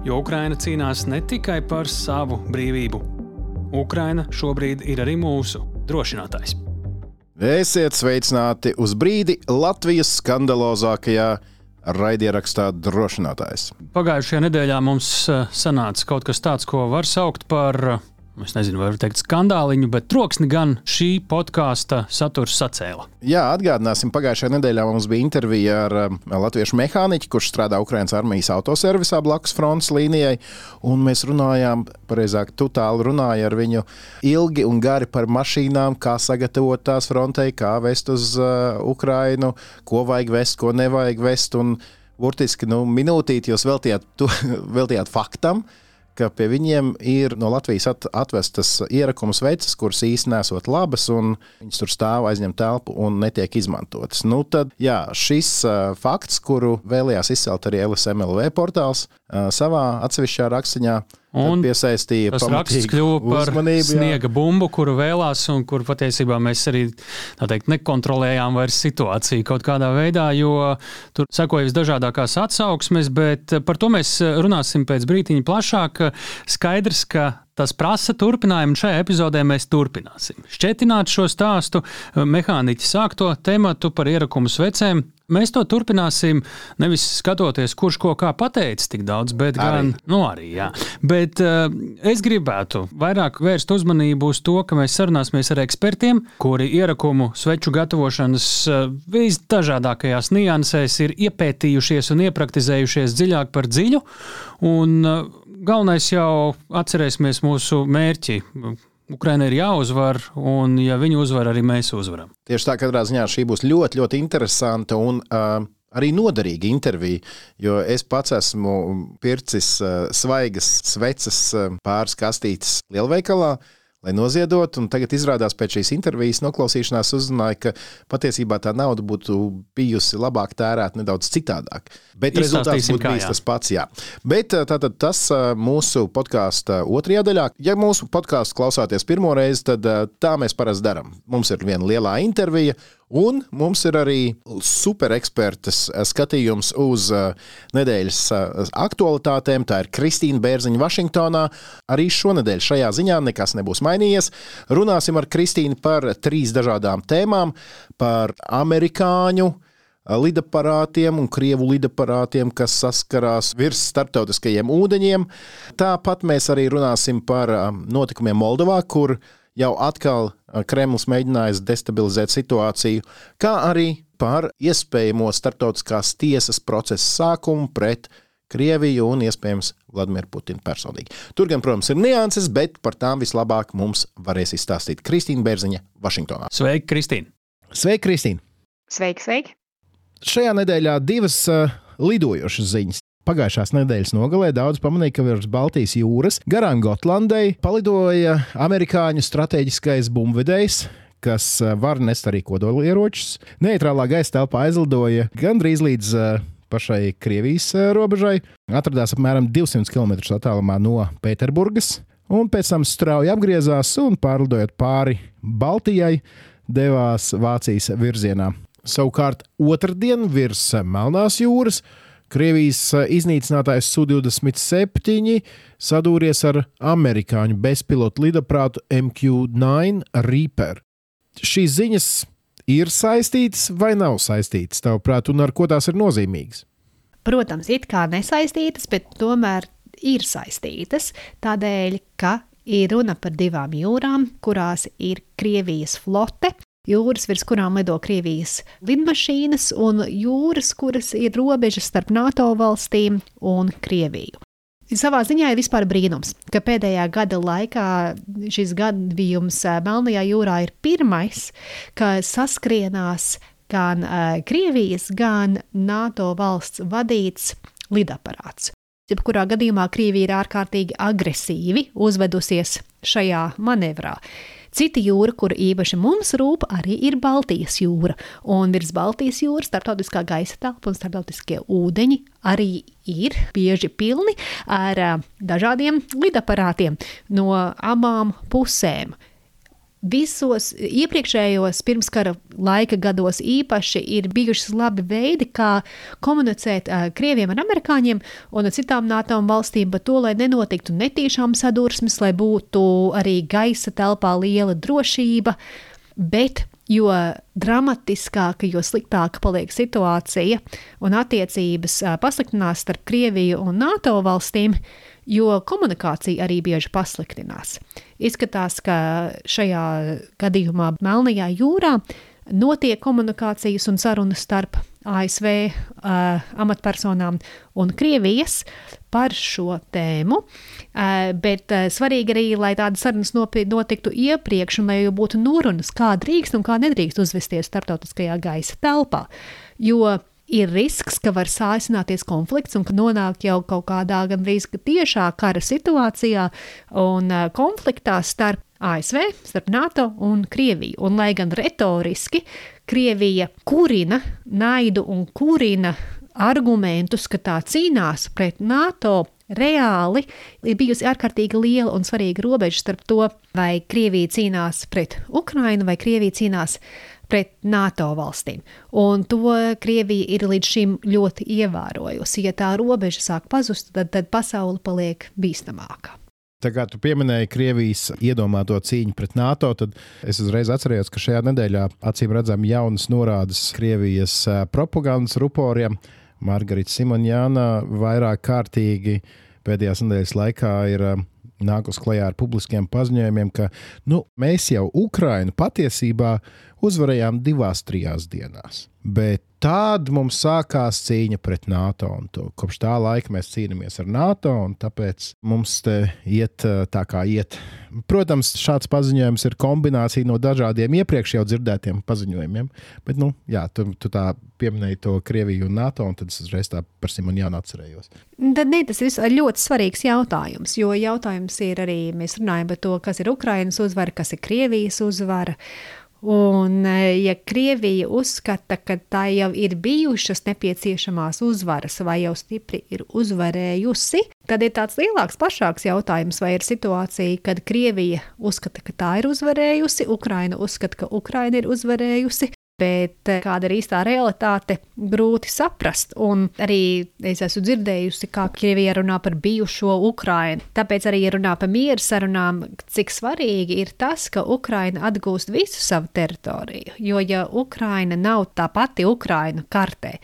Jo Ukraina cīnās ne tikai par savu brīvību. Ukraina šobrīd ir arī mūsu drošinātājs. Esiet sveicināti uz brīdi Latvijas skandalozākajā raidierakstā drošinātājs. Pagājušajā nedēļā mums eh, sanāca kaut kas tāds, ko var saukt par eh, es nezinu, vai var teikt skandāliņu, bet troksni gan šī podkāsta saturs sacēla. Jā, atgādināsim, pagājušajā nedēļā mums bija intervija ar um, latviešu mehāniķu, kurš strādā Ukraiņas armijas autoservisā blakus frontes līnijai. Mēs runājām, pareizāk, tu tālu runāji ar viņu ilgi un gari par mašīnām, kā sagatavot tās frontei, kā vest uz uh, Ukrainu, ko vajag vest, ko nevajag vest. Un, burtiski nu, minūtīti jūs veltījāt, tu, veltījāt faktam, uh, ka pie viņiem ir no Latvijas at, atvestas ierakumas veids, kuras īstenībā nesot labas, un viņas tur stāv aizņem telpu un netiek izmantotas. Nu, tad, jā, šis uh, fakts, kuru vēlējās izcelt arī LSMLV portāls uh, savā atsevišķā rakstiņā, uh, Un piesaistīja tas raksts kļuva par sniega bumbu, kuru vēlās, un kur patiesībā mēs arī teikt, nekontrolējām vairs situāciju kaut kādā veidā, jo tur sekoja visdažādākās atsauksmes, bet par to mēs runāsim pēc brītiņa plašāk. Skaidrs, ka tas prasa turpinājumu, un šajā epizodē mēs turpināsim. Šķetināt šo stāstu, mehāniķi sākto tematu par ierakumu svecēm. Mēs to turpināsim nevis skatoties, kurš ko kā pateicis tik daudz, bet arī. gan nu, arī. Jā. Bet uh, es gribētu vairāk vērst uzmanību uz to, ka mēs sarunāsimies ar ekspertiem, kuri ierakumu sveču gatavošanas uh, visdažādākajās niansēs ir iepētījušies un iepraktizējušies dziļāk par dziļu. Un, uh, galvenais jau atcerēsimies mūsu mērķi. Ukraina ir jāuzvar, un ja viņi uzvar, arī mēs uzvaram. Tieši tā, katrā ziņā šī būs ļoti, ļoti interesanta un uh, arī noderīga intervija, jo es pats esmu pircis uh, svaigas sveces uh, pāris kastītes lielveikalā. Uh, lai noziedotu. Tagad izrādās pēc šīs intervijas noklausīšanās uzzināja, ka patiesībā tā nauda būtu bijusi labāk tērēta nedaudz citādāk. Bet rezultāts būtu bijis tas pats. Jā. Bet tātad tas mūsu podkāstu otrajā daļā. Ja mūsu podkāstu klausāties pirmo reizi, tad tā mēs parasti darām. Mums ir viena lielā intervija, Un mums ir arī superekspertas skatījums uz uh, nedēļas uh, aktualitātēm. Tā ir Kristīna Bērziņa Vašingtonā. Arī šonadēļ šajā ziņā nekas nebūs mainījies. Runāsim ar Kristīnu par trīs dažādām tēmām - par amerikāņu lidaparātiem un krievu lidaparātiem, kas saskarās virs starptautiskajiem ūdeņiem. Tāpat mēs arī runāsim par notikumiem Moldovā, kur jau atkal Kremlis mēģinājis destabilizēt situāciju, kā arī par iespējamo starptautiskās tiesas procesa sākumu pret Krieviju un iespējams Vladimiru Putinu personīgi. Tur gan, protams, ir nianses, bet par tām vislabāk mums varēs izstāstīt Kristīna Bērziņa, Vašingtonā. Sveika, Kristīna! Sveika, Kristīna! Sveiki, sveiki! Šajā nedēļā divas uh, lidojošas ziņas. Pagājušās nedēļas nogalē daudz pamanīja, ka virs Baltijas jūras garām Gotlandai palidoja amerikāņu strateģiskais bumbvedējs, kas eh, var nest arī kodolieročus. Neitrālā gaisa telpā aizlidoja gandrīz līdz uh, pašai Krievijas uh, robežai. Atradās apmēram 200 km attālumā no Pēterburgas, un pēc tam strauji apgriezās un pārlidojot pāri Baltijai, devās Vācijas virzienā. Savukārt otrdien virs Melnās jūras Krievijas eh, iznīcinātājs Su-27 sadūries ar amerikāņu bezpilotu lidaprātu MQ-9 Reaper. Šīs ziņas ir saistītas vai nav saistītas, tavuprāt, un ar ko tās ir nozīmīgas? Protams, it kā nesaistītas, bet tomēr ir saistītas. Tādēļ, ka ir runa par divām jūrām, kurās ir Krievijas flote, jūras, virs kurām lido Krievijas lidmašīnas, un jūras, kuras ir robežas starp NATO valstīm un Krieviju. Savā ziņā ir vispār brīnums, ka pēdējā gada laikā šis gadījums eh, Melnajā jūrā ir pirmais, kad saskrienās gan uh, Krievijas, gan NATO valsts vadīts lidaparāts. Jebkurā gadījumā Krievija ir ārkārtīgi agresīvi uzvedusies šajā manevrā. Cita jūra, kur īpaši mums rūp, arī ir Baltijas jūra. Un virs Baltijas jūras starptautiskā gaisa telpa un starptautiskie ūdeņi arī ir bieži pilni ar dažādiem lidaparātiem no abām pusēm. Visos iepriekšējos pirmskara laika gados īpaši ir bijuši labi veidi, kā komunicēt uh, krieviem ar amerikāņiem un citām NATO valstīm par to, lai nenotiktu netīšām sadursmes, lai būtu arī gaisa telpā liela drošība. Bet jo dramatiskāka, jo sliktāka paliek situācija un attiecības uh, pasliktinās starp Krieviju un NATO valstīm, uh, jo komunikācija arī bieži pasliktinās. Izskatās, ka šajā gadījumā Melnajā jūrā notiek komunikācijas un sarunas starp ASV uh, amatpersonām un Krievijas par šo tēmu. Uh, bet uh, svarīgi arī, lai tādas sarunas notiktu iepriekš, un lai būtu norunas, kā drīkst un kā nedrīkst uzvesties starptautiskajā gaisa telpā. Jo ir risks, ka var sāsināties konflikts un ka nonāk jau kaut kādā gandrīz tiešā kara situācijā un konfliktā starp ASV, starp NATO un Krieviju. Un, lai gan retoriski Krievija kurina naidu un kurina argumentus, ka tā cīnās pret NATO, reāli ir bijusi ārkārtīgi liela un svarīga robeža starp to, vai Krievija cīnās pret Ukrainu vai Krievija cīnās pret NATO valstīm. Un to Krievija ir līdz šim ļoti ievērojusi. Ja tā robeža sāk pazust, tad, tad pasaule paliek bīstamāka. Tā kā tu pieminēji Krievijas iedomāto cīņu pret NATO, tad es uzreiz atceros, ka šajā nedēļā acīm redzam jaunas norādes Krievijas propagandas ruporiem. Margarita Simonjāna vairāk kārtīgi pēdējās nedēļas laikā ir nākus klajā ar publiskiem paziņojumiem, ka nu, mēs jau Ukrainu patiesībā uzvarējām divās, trijās dienās. Bet tad mums sākās cīņa pret NATO. Kopš tā laika mēs cīnāmies ar NATO, un tāpēc mums te iet tā kā iet. Protams, šāds paziņojums ir kombinācija no dažādiem iepriekš jau dzirdētiem paziņojumiem. Bet, nu, jā, tu, tu tā pieminēji to Krieviju un NATO, un tad es uzreiz tā par Simonu Jānu atcerējos. Tad ne, tas ir ļoti svarīgs jautājums, jo jautājums ir arī, mēs runājam par to, kas ir Ukrainas uzvara, kas ir Krievijas uzvara. Un, e, ja Krievija uzskata, ka tā jau ir bijušas nepieciešamās uzvaras, vai jau stipri ir uzvarējusi, tad ir tāds lielāks, plašāks jautājums, vai ir situācija, kad Krievija uzskata, ka tā ir uzvarējusi, Ukraina uzskata, ka Ukraina ir uzvarējusi, bet eh, kāda ir īstā realitāte, grūti saprast. Un arī es esmu dzirdējusi, kā Krievija runā par bijušo Ukrainu. Tāpēc arī runā par mieru sarunām, cik svarīgi ir tas, ka Ukraina atgūst visu savu teritoriju. Jo ja Ukraina nav tā pati Ukraina kartē,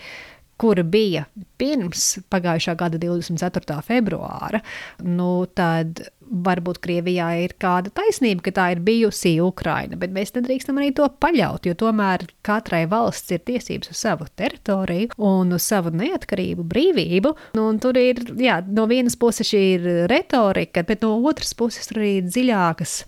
kura bija pirms pagājušā gada 24. februāra, nu, tad varbūt Krievijā ir kāda taisnība, ka tā ir bijusi Ukraina, bet mēs nedrīkstam arī to paļaut, jo tomēr katrai valsts ir tiesības uz savu teritoriju un uz savu neatkarību, brīvību. Nu, tur ir, jā, no vienas puses šī ir retorika, bet no otras puses tur arī dziļākas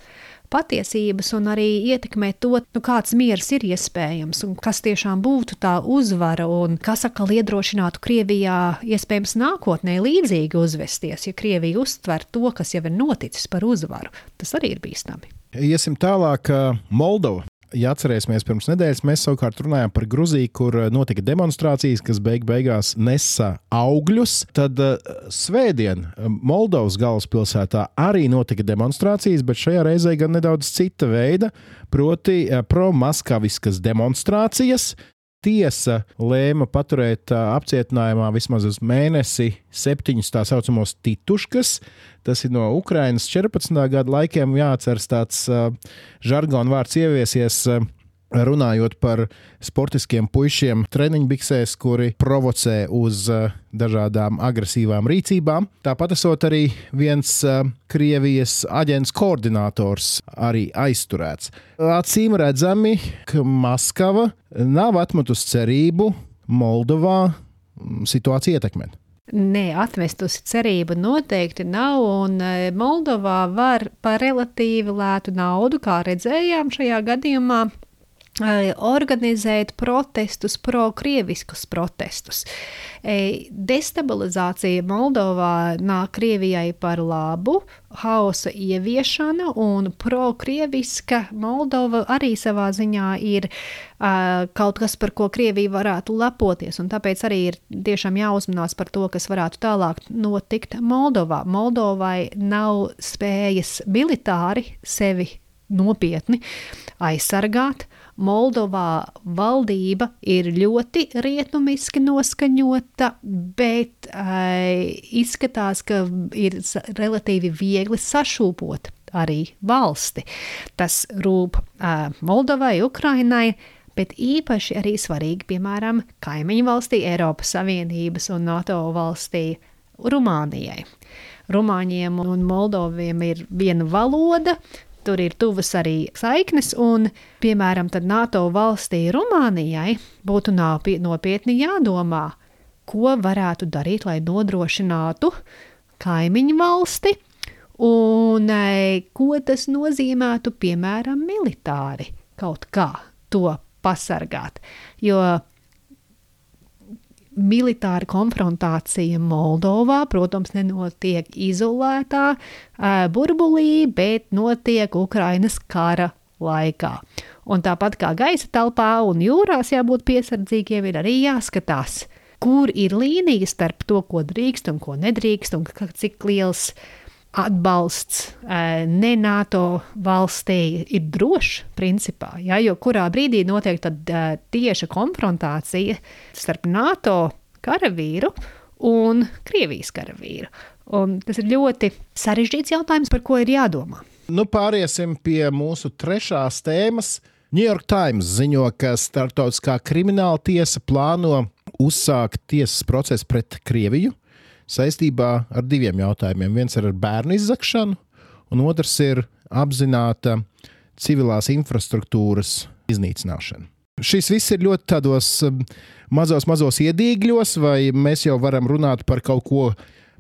patiesības un arī ietekmē to, nu, kāds miers ir iespējams un kas tiešām būtu tā uzvara un kas atkal iedrošinātu Krievijā iespējams nākotnē līdzīgi uzvesties, ja Krievija uztver to, kas jau ir noticis par uzvaru. Tas arī ir bīstami. Iesim tālāk, Moldova ja atcerēsimies, pirms nedēļas mēs savukārt runājām par Gruziju, kur eh, notika demonstrācijas, kas beig beigās nesa augļus. Tad uh, svētdien eh, Moldovas galvaspilsētā arī notika demonstrācijas, bet šajā reizē gan nedaudz cita veida, proti uh, pro-maskaviskas demonstrācijas, Tiesa lēma paturēt apcietinājumā vismaz uz mēnesi septiņus tā saucamos tituškas. Tas ir no Ukrainas 14. gada laikiem jāatceras tāds žargonu vārds ieviesies. Runājot par sportiskiem puišiem treniņbiksēs, kuri provocē uz uh, dažādām agresīvām rīcībām. Tāpat esot arī viens uh, Krievijas aģents koordinators arī aizturēts. Acīm redzami, ka Maskava nav atmetusi cerību Moldovā mm, situāciju ietekmēt. Nē, atmestusi cerību noteikti nav, un e, Moldovā var par relatīvi lētu naudu, kā redzējām šajā gadījumā, organizēt protestus, pro-krieviskus protestus. Destabilizācija Moldovā nāk Krievijai par labu, hausa ieviešana un pro-krieviska Moldova arī savā ziņā ir uh, kaut kas, par ko Krievija varētu lepoties. Tāpēc arī ir tiešām jāuzmanās par to, kas varētu tālāk notikt Moldovā. Moldovai nav spējas militāri sevi nopietni aizsargāt. Moldovā valdība ir ļoti rietumiski noskaņota, bet uh, izskatās, ka ir relatīvi viegli sašūpot arī valsti. Tas rūp uh, Moldovai, Ukrainai, bet īpaši arī svarīgi, piemēram, kaimiņu valstī, Eiropas Savienības un NATO valstī Rumānijai. Rumāņiem un Moldoviem ir viena valoda, tur ir tuvas arī saiknes, un, piemēram, NATO valstī Rumānijai būtu nopietni jādomā, ko varētu darīt, lai nodrošinātu kaimiņu valsti, un e, ko tas nozīmētu, piemēram, militāri kaut kā to pasargāt. Jo militāra konfrontācija Moldovā, protams, nenotiek izolētā burbulī, bet notiek Ukrainas kara laikā. Un tāpat kā gaisa telpā un jūrās jābūt piesardzīgiem, ir arī jāskatās, kur ir līnija starp to, ko drīkst un ko nedrīkst, un cik liels atbalsts ne NATO valstī ir drošs, principā. Ja, jo kurā brīdī notiek tieša konfrontācija starp NATO karavīru un Krievijas karavīru. Un tas ir ļoti sarežģīts jautājums, par ko ir jādomā. Nu, pāriesim pie mūsu trešās tēmas. New York Times ziņo, ka Startautiskā krimināla tiesa plāno uzsākt tiesas procesu pret Krieviju saistībā ar diviem jautājumiem. Viens ir ar bērnu izzakšanu, un otrs ir apzināta civilās infrastruktūras iznīcināšana. Šis viss ir ļoti tādos um, mazos, mazos iedīgļos, vai mēs jau varam runāt par kaut ko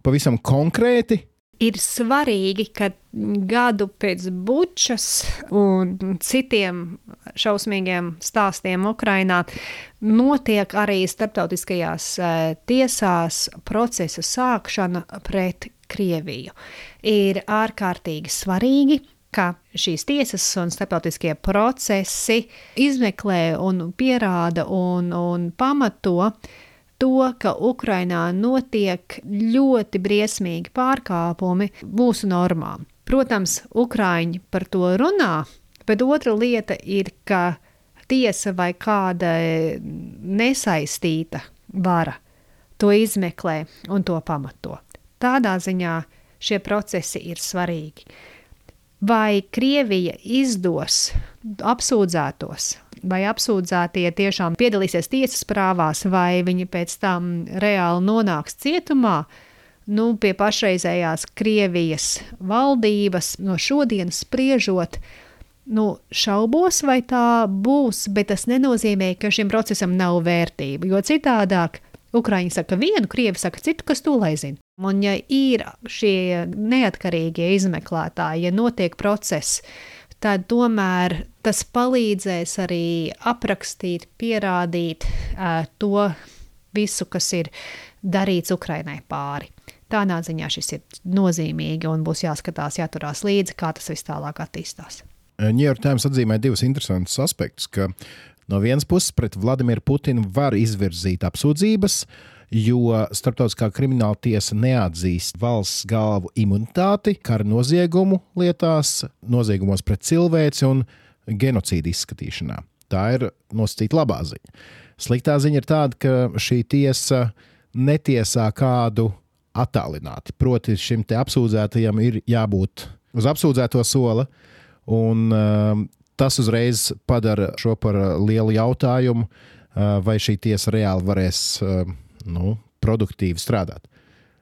pavisam konkrēti, ir svarīgi, ka gadu pēc bučas un citiem šausmīgiem stāstiem Ukrainā notiek arī starptautiskajās eh, tiesās procesa sākšana pret Krieviju. Ir ārkārtīgi svarīgi, ka šīs tiesas un starptautiskie procesi izmeklē un pierāda un, un pamato to, ka Ukrainā notiek ļoti briesmīgi pārkāpumi mūsu normām. Protams, Ukrāņi par to runā, bet otra lieta ir, ka tiesa vai kāda nesaistīta vara to izmeklē un to pamato. Tādā ziņā šie procesi ir svarīgi. Vai Krievija izdos apsūdzētos vai apsūdzētie tiešām piedalīsies tiesas prāvās, vai viņi pēc tam reāli nonāks cietumā. Nu, pie pašreizējās Krievijas valdības no šodienas spriežot, nu, šaubos, vai tā būs, bet tas nenozīmē, ka šim procesam nav vērtība. Jo citādāk Ukrāņi saka vienu, Krievi saka citu, kas to lai zina. Un ja ir šie neatkarīgie izmeklētāji, ja notiek process, tad tomēr tas palīdzēs arī aprakstīt, pierādīt uh, to visu, kas ir darīts Ukrainai pāri. Tādā ziņā šis ir nozīmīgi un būs jāskatās, jāturās līdzi, kā tas viss tālāk attīstās. New York Times atzīmē divus interesantus aspektus. No vienas puses, pret Vladimiru Putinu var izvirzīt apsūdzības, uh, jo Startautiskā krimināla tiesa neatzīst valsts galvu imunitāti kara noziegumu lietās, noziegumos pret cilvēci un genocīdu izskatīšanā. Tā ir nosacīta labā ziņa. Sliktā ziņa ir tāda, ka šī tiesa netiesā kādu attālināti. Proti, šim apsūdzētajam ir jābūt uz apsūdzēto sola, un uh, tas uzreiz padara šo par lielu jautājumu, uh, vai šī tiesa reāli varēs uh, nu, produktīvi strādāt.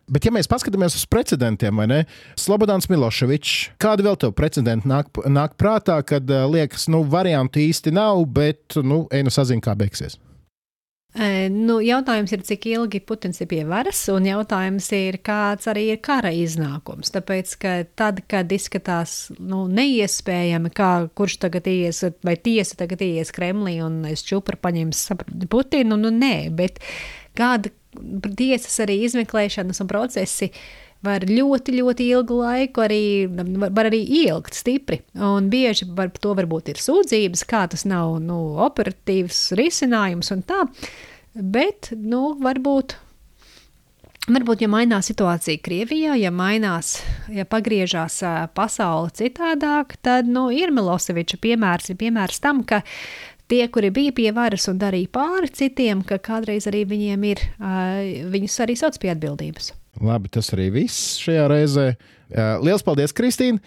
Bet, ja mēs paskatāmies uz precedentiem, vai ne? Slobodans Miloševičs, kādi vēl tev precedenti nāk, nāk prātā, kad uh, liekas, nu, variantu īsti nav, bet, nu, ej nu sazina, kā beigsies? E, nu, jautājums ir, cik ilgi Putins ir pie varas, un jautājums ir, kāds arī ir kara iznākums. Tāpēc, ka tad, kad izskatās nu, neiespējami, kā kurš tagad ies, vai tiesa tagad ies Kremlī un es čupru paņems Putinu, nu nē, bet kāda tiesas arī izmeklēšanas un procesi var ļoti, ļoti ilgu laiku arī, var, arī ilgt stipri. Un bieži par to varbūt ir sūdzības, kā tas nav nu, operatīvs risinājums un tā. Bet, nu, varbūt. Varbūt, ja mainās situācija Krievijā, ja mainās, ja pagriežās pasaule citādāk, tad nu, ir Miloseviča piemērs, ir piemērs tam, ka tie, kuri bija pie varas un darīja pāri citiem, ka kādreiz arī viņiem ir, viņus arī sauc pie atbildības. Labi, tas arī viss šajā reizē. Lielas paldies, Kristīne!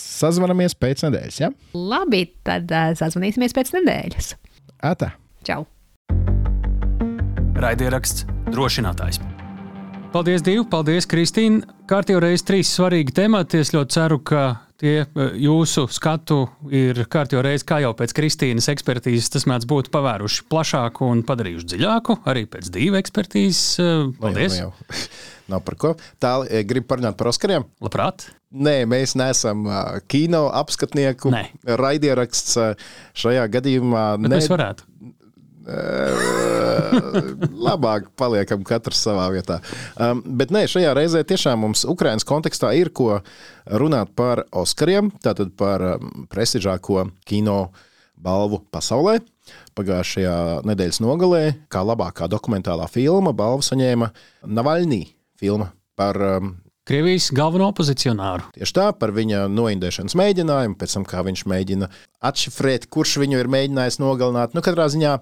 Sazvanamies pēc nedēļas. Ja? Labi, tad sazvanīsimies pēc nedēļas. Ata! Čau! Raidieraksts drošinātājs. Paldies, Dievu! Paldies, Kristīne! Kārtībā reizes trīs svarīgi temati. Es ļoti ceru, ka tie jūsu skatu ir kārtībā reizes, kā jau pēc Kristīnas ekspertīzes, tas mēdz būt pavēruši plašāku un padarījuši dziļāku, arī pēc divu ekspertīzes. Paldies! No jau, no jau. Nav par ko. Tā, gribu parunāt par Oskariem. Labprāt. Nē, mēs neesam kino apskatnieku. Nē. Raidieraksts šajā gadījumā. Bet ne... Mēs varētu. Labāk paliekam katrs savā vietā. Um, bet nē, šajā reizē tiešām mums Ukraiņas kontekstā ir ko runāt par Oskariem, tātad par prestižāko kino balvu pasaulē. Pagājušajā nedēļas nogalē, kā labākā dokumentālā filma, balvu saņēma Navaļnī filma par um, Krievijas galveno opozicionāru. Tieši tā, par viņa noindēšanas mēģinājumu, pēc tam, kā viņš mēģina atšifrēt, kurš viņu ir mēģinājis nogalināt. Nu, katrā ziņā,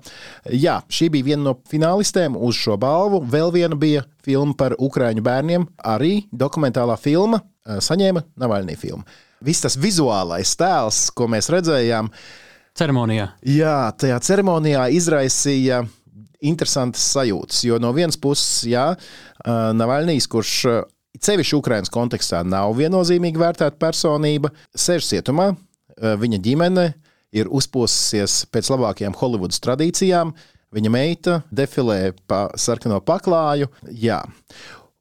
jā, šī bija viena no finālistēm uz šo balvu. Vēl viena bija filma par ukrāņu bērniem, arī dokumentālā filma, eh, saņēma Navaļnī filmu. Viss tas vizuālais tēls, ko mēs redzējām, ceremonijā. Jā, tajā ceremonijā izraisīja interesantas sajūtas. Jo no vienas puses, jā, Navaļnijas, kurš cevišķi Ukraiņas kontekstā nav viennozīmīgi vērtēta personība, sēž cietumā, viņa ģimene ir uzpūsusies pēc labākajām Holivudas tradīcijām. Viņa meita defilē pa sarkano paklāju. Jā.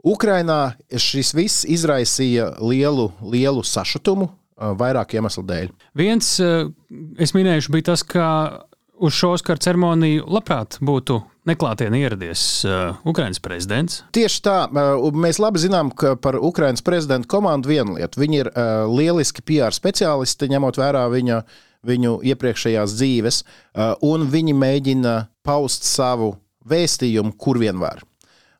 Ukrainā šis viss izraisīja lielu, lielu sašutumu vairāku iemeslu dēļ. Viens, es minēšu, bija tas, ka uz šo Oskaru ceremoniju labprāt būtu neklātienē ieradies uh, Ukraiņas prezidents. Tieši tā, uh, mēs labi zinām par Ukraiņas prezidenta komandu vienu lietu. Viņi ir uh, lieliski PR speciālisti, ņemot vērā viņa, viņu iepriekšējās dzīves, uh, un viņi mēģina paust savu vēstījumu, kur vien var.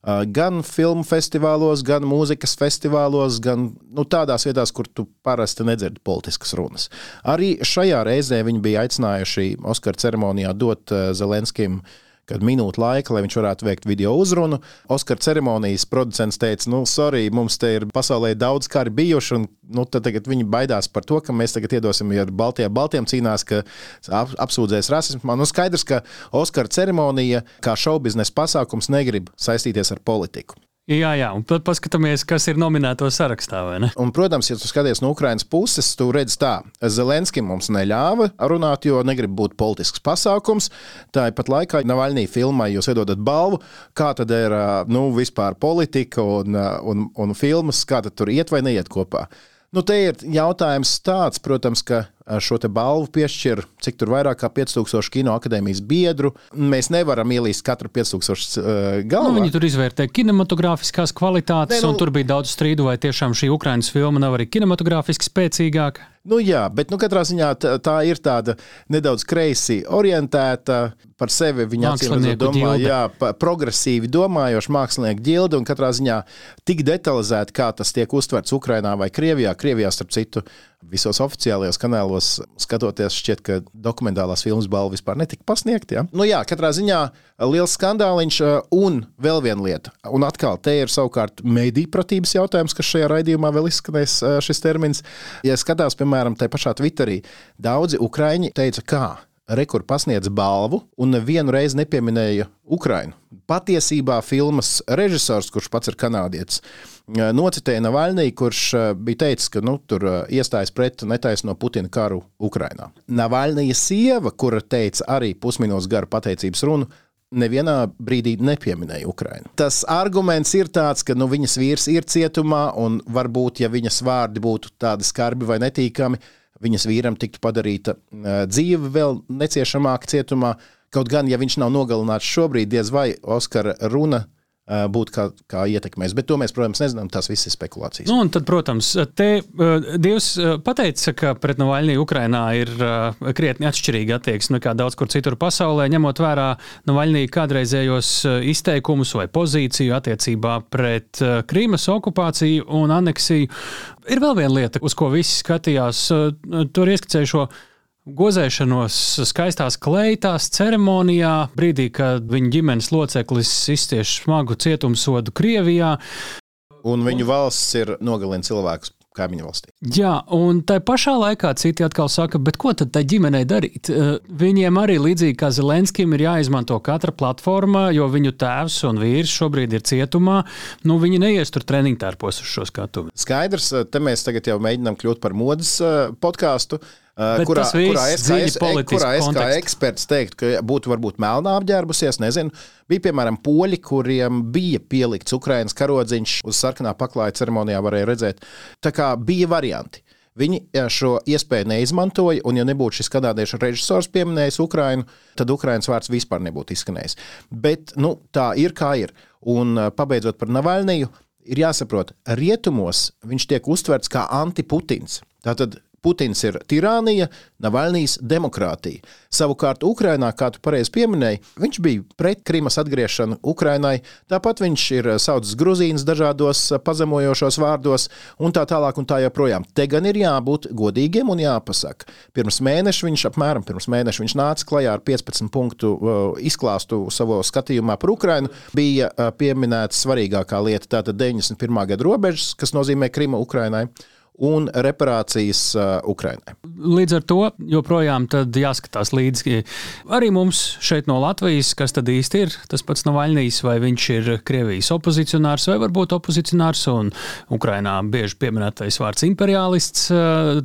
Gan filmu festivālos, gan mūzikas festivālos, gan nu, tādās vietās, kur tu parasti nedzirdi politiskas runas. Arī šajā reizē viņi bija aicinājuši Oskara ceremonijā dot Zelenskim uh, kad minūte laika, lai viņš varētu veikt video uzrunu. Oskara ceremonijas producents teica, nu, sorry, mums te ir pasaulē daudz kari bijuši, un nu, tagad viņi baidās par to, ka mēs tagad iedosim, ja Baltijā Baltiem cīnās, ka ap, apsūdzēs rasismu. Nu, skaidrs, ka Oskara ceremonija kā šobiznesa pasākums negrib saistīties ar politiku. Jā, jā, un tad paskatāmies, kas ir nominēto sarakstā. Un, protams, ja tu skaties no Ukraiņas puses, tu redz tā, Zelenskim mums neļāva runāt, jo negrib būt politisks pasākums. Tāpat laikā Navaļnī filmai jūs iedodat balvu, kā tad ir nu, vispār politika un, un, un filmas, kā tad tur iet vai neiet kopā. Nu, te ir jautājums tāds, protams, ka šo balvu piešķir cik tur vairāk kā 5000 kino akadēmijas biedru. Mēs nevaram ielīst katru 5000 uh, galvā. Nu, viņi tur izvērtē kinematogrāfiskās kvalitātes, ne, nu, un tur bija daudz strīdu, vai tiešām šī Ukraiņas filma nav arī kinematogrāfiski spēcīgāka. Nu, jā, bet nu, katrā ziņā tā, tā ir tāda nedaudz kreisi orientēta. Par sevi viņa domā, jā, progresīvi domājoša mākslinieka ģilde, un katrā ziņā tik detalizēti, kā tas tiek uztverts Ukrajinā vai Krievijā. Krievijā, starp citu, visos oficiālajos kanālos skatoties, šķiet, ka dokumentālās filmas balva vispār netika pasniegta. Ja? Nu, jā, katrā ziņā liels skandāliņš, uh, un vēl viena lieta. Un atkal, te ir savukārt mediju pratības jautājums, kas šajā raidījumā vēl izskanēs uh, šis termins. Ja skatās, piemēram, tajā pašā Twitterī, daudzi ukrāņi teica, kā Rekur pasniedz balvu un nevienu reizi nepieminēja Ukrainu. Patiesībā filmas režisors, kurš pats ir kanādietis, nocitēja Navaļnī, kurš bija teicis, ka nu, tur iestājas pret netaisno Putina karu Ukrainā. Navaļnija sieva, kura teica arī pusminūtes garu pateicības runu, nevienā brīdī nepieminēja Ukrainu. Tas arguments ir tāds, ka nu, viņas vīrs ir cietumā, un varbūt, ja viņas vārdi būtu tādi skarbi vai netīkami, viņas vīram tiktu padarīta dzīve vēl neciešamāka cietumā. Kaut gan, ja viņš nav nogalināts šobrīd, diez vai Oskara runa būtu kā, kā ietekmēs. Bet to mēs, protams, nezinām. Tas viss ir spekulācijas. Nu, tad, protams, te uh, Dievs pateica, ka pret Navaļniju Ukrainā ir krietni atšķirīga attieksme nekā daudz kur citur pasaulē, ņemot vērā Navaļniju kādreizējos izteikumus vai pozīciju attiecībā pret Krīmas okupāciju un aneksiju. Ir vēl viena lieta, uz ko visi skatījās. Tur ieskicēju šo gozēšanos skaistās kleitās ceremonijā, brīdī, kad viņa ģimenes loceklis izcieš smagu cietumsodu Krievijā. Un viņu valsts ir nogalina cilvēkus kaimiņu valstī. Jā, un tā pašā laikā citi atkal saka, bet ko tad tai ģimenei darīt? Eh, viņiem arī līdzīgi kā Zelenskim ir jāizmanto katra platforma, jo viņu tēvs un vīrs šobrīd ir cietumā. Nu, viņi neies tur treniņu tērpos uz šo skatu. Skaidrs, te mēs tagad jau mēģinām kļūt par modes eh, podkāstu. Uh, kurā, kurā, es kā, es, kurā es kā eksperts teiktu, ka būtu varbūt melnā apģērbusies, nezinu. Bija piemēram poļi, kuriem bija pielikts Ukraiņas karodziņš uz sarkanā paklāja ceremonijā, varēja redzēt. Tā kā bija varianti. Viņi šo iespēju neizmantoja, un, ja nebūtu šis kanādiešu režisors pieminējis Ukrainu, tad Ukraiņas vārds vispār nebūtu izskanējis. Bet nu, tā ir kā ir. Un pabeidzot par Navaļniju, ir jāsaprot, rietumos viņš tiek uztverts kā antiputins. Tātad Putins ir tirānija, Navaļnijas demokrātija. Savukārt, Ukrainā, kā tu pareizi pieminēji, viņš bija pret Krimas atgriešanu Ukrainai, tāpat viņš ir saucis Gruzīnas dažādos pazemojošos vārdos, un tā tālāk, un tā joprojām. Te gan ir jābūt godīgiem un jāpasaka. Pirms mēneša viņš, apmēram pirms mēneša, viņš nāca klajā ar 15 punktu izklāstu savā skatījumā par Ukrainu. Bija pieminēta svarīgākā lieta, tātad 91. gada robežas, kas nozīmē Krima Ukrainai un reparācijas uh, Ukrainai. Līdz ar to joprojām jāskatās līdzi arī mums šeit no Latvijas, kas tad īsti ir tas pats Navaļnijas, vai viņš ir Krievijas opozicionārs vai varbūt opozicionārs un Ukrainā bieži pieminētais vārds imperialists. Uh,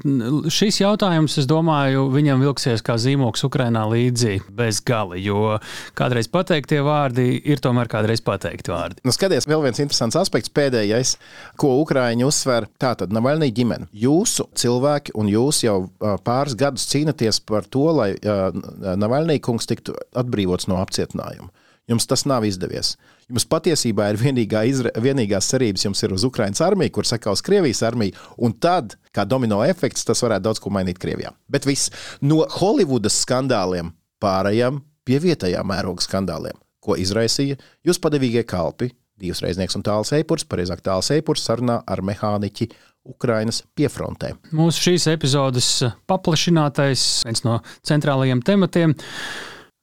šis jautājums, es domāju, viņam vilksies kā zīmoks Ukrainā līdzi bez gali, jo kādreiz pateiktie vārdi ir tomēr kādreiz pateikti vārdi. Nu, skaties, vēl viens interesants aspekts pēdējais, ko Ukraiņi uzsver. Tātad Navaļnija ģimene. Jūsu cilvēki un jūs jau pāris gadus cīnāties par to, lai Navaļnīkungs tiktu atbrīvots no apcietinājuma. Jums tas nav izdevies. Jums patiesībā ir vienīgā izre, vienīgās cerības jums ir uz Ukraiņas armiju, kur saka uz Krievijas armiju, un tad, kā domino efekts, tas varētu daudz ko mainīt Krievijā. Bet viss no Holivudas skandāliem pārējām pie vietējā mēroga skandāliem, ko izraisīja jūs padevīgie kalpi, divas reiznieks un tāls eipurs, pareizāk tāls eipurs sarunā ar mehāniķi Ukrainas piefrontē. Mūsu šīs epizodes paplašinātais, viens no centrālajiem tematiem.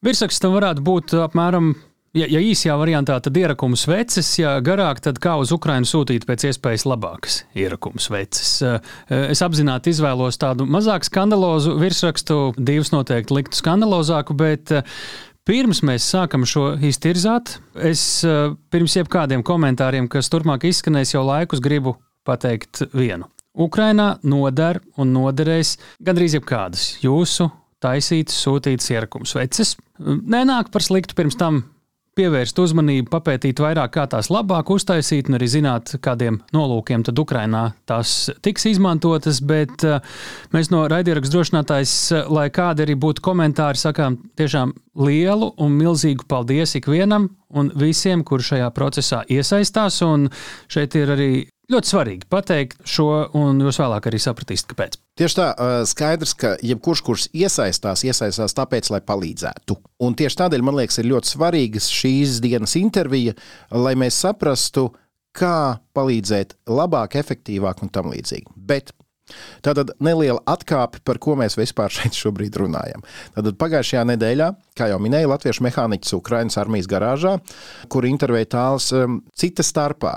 Virsrakstam varētu būt apmēram Ja, ja īsajā variantā, tad ierakums veces, ja garāk, tad kā uz Ukrajinu sūtīt pēc iespējas labākas ierakums veces. Es apzināti izvēlos tādu mazāk skandalozu virsrakstu, divus noteikti liktu skandalozāku, bet Pirms mēs sākam šo iztirzāt, es pirms jebkādiem komentāriem, kas turpmāk izskanēs, jau laikus gribu pateikt vienu. Ukrainā noder un noderēs gandrīz jebkādas jūsu taisītas, sūtītas ierakums veces. Nenāk par sliktu pirms tam pievērst uzmanību, papētīt vairāk, kā tās labāk uztaisīt, un arī zināt, kādiem nolūkiem tad Ukrainā tās tiks izmantotas. Bet uh, mēs no raidierakstu drošinātājs, uh, lai kādi arī būtu komentāri, sakām tiešām lielu un milzīgu paldies ikvienam un visiem, kur šajā procesā iesaistās. Un šeit ir arī Ļoti svarīgi pateikt šo, un jūs vēlāk arī sapratīsiet, kāpēc. Tieši tā, skaidrs, ka jebkurš, kurš iesaistās, iesaistās tāpēc, lai palīdzētu. Un tieši tādēļ man liekas, ir ļoti svarīga šīs dienas intervija, lai mēs saprastu, kā palīdzēt labāk, efektīvāk un tam līdzīgi. Bet Tātad neliela atkāpe, par ko mēs vispār šeit šobrīd runājam. Tātad pagājušajā nedēļā, kā jau minēju, Latviešu mehāniķis Ukraiņas armijas garāžā, kur intervēja tāls um, cita starpā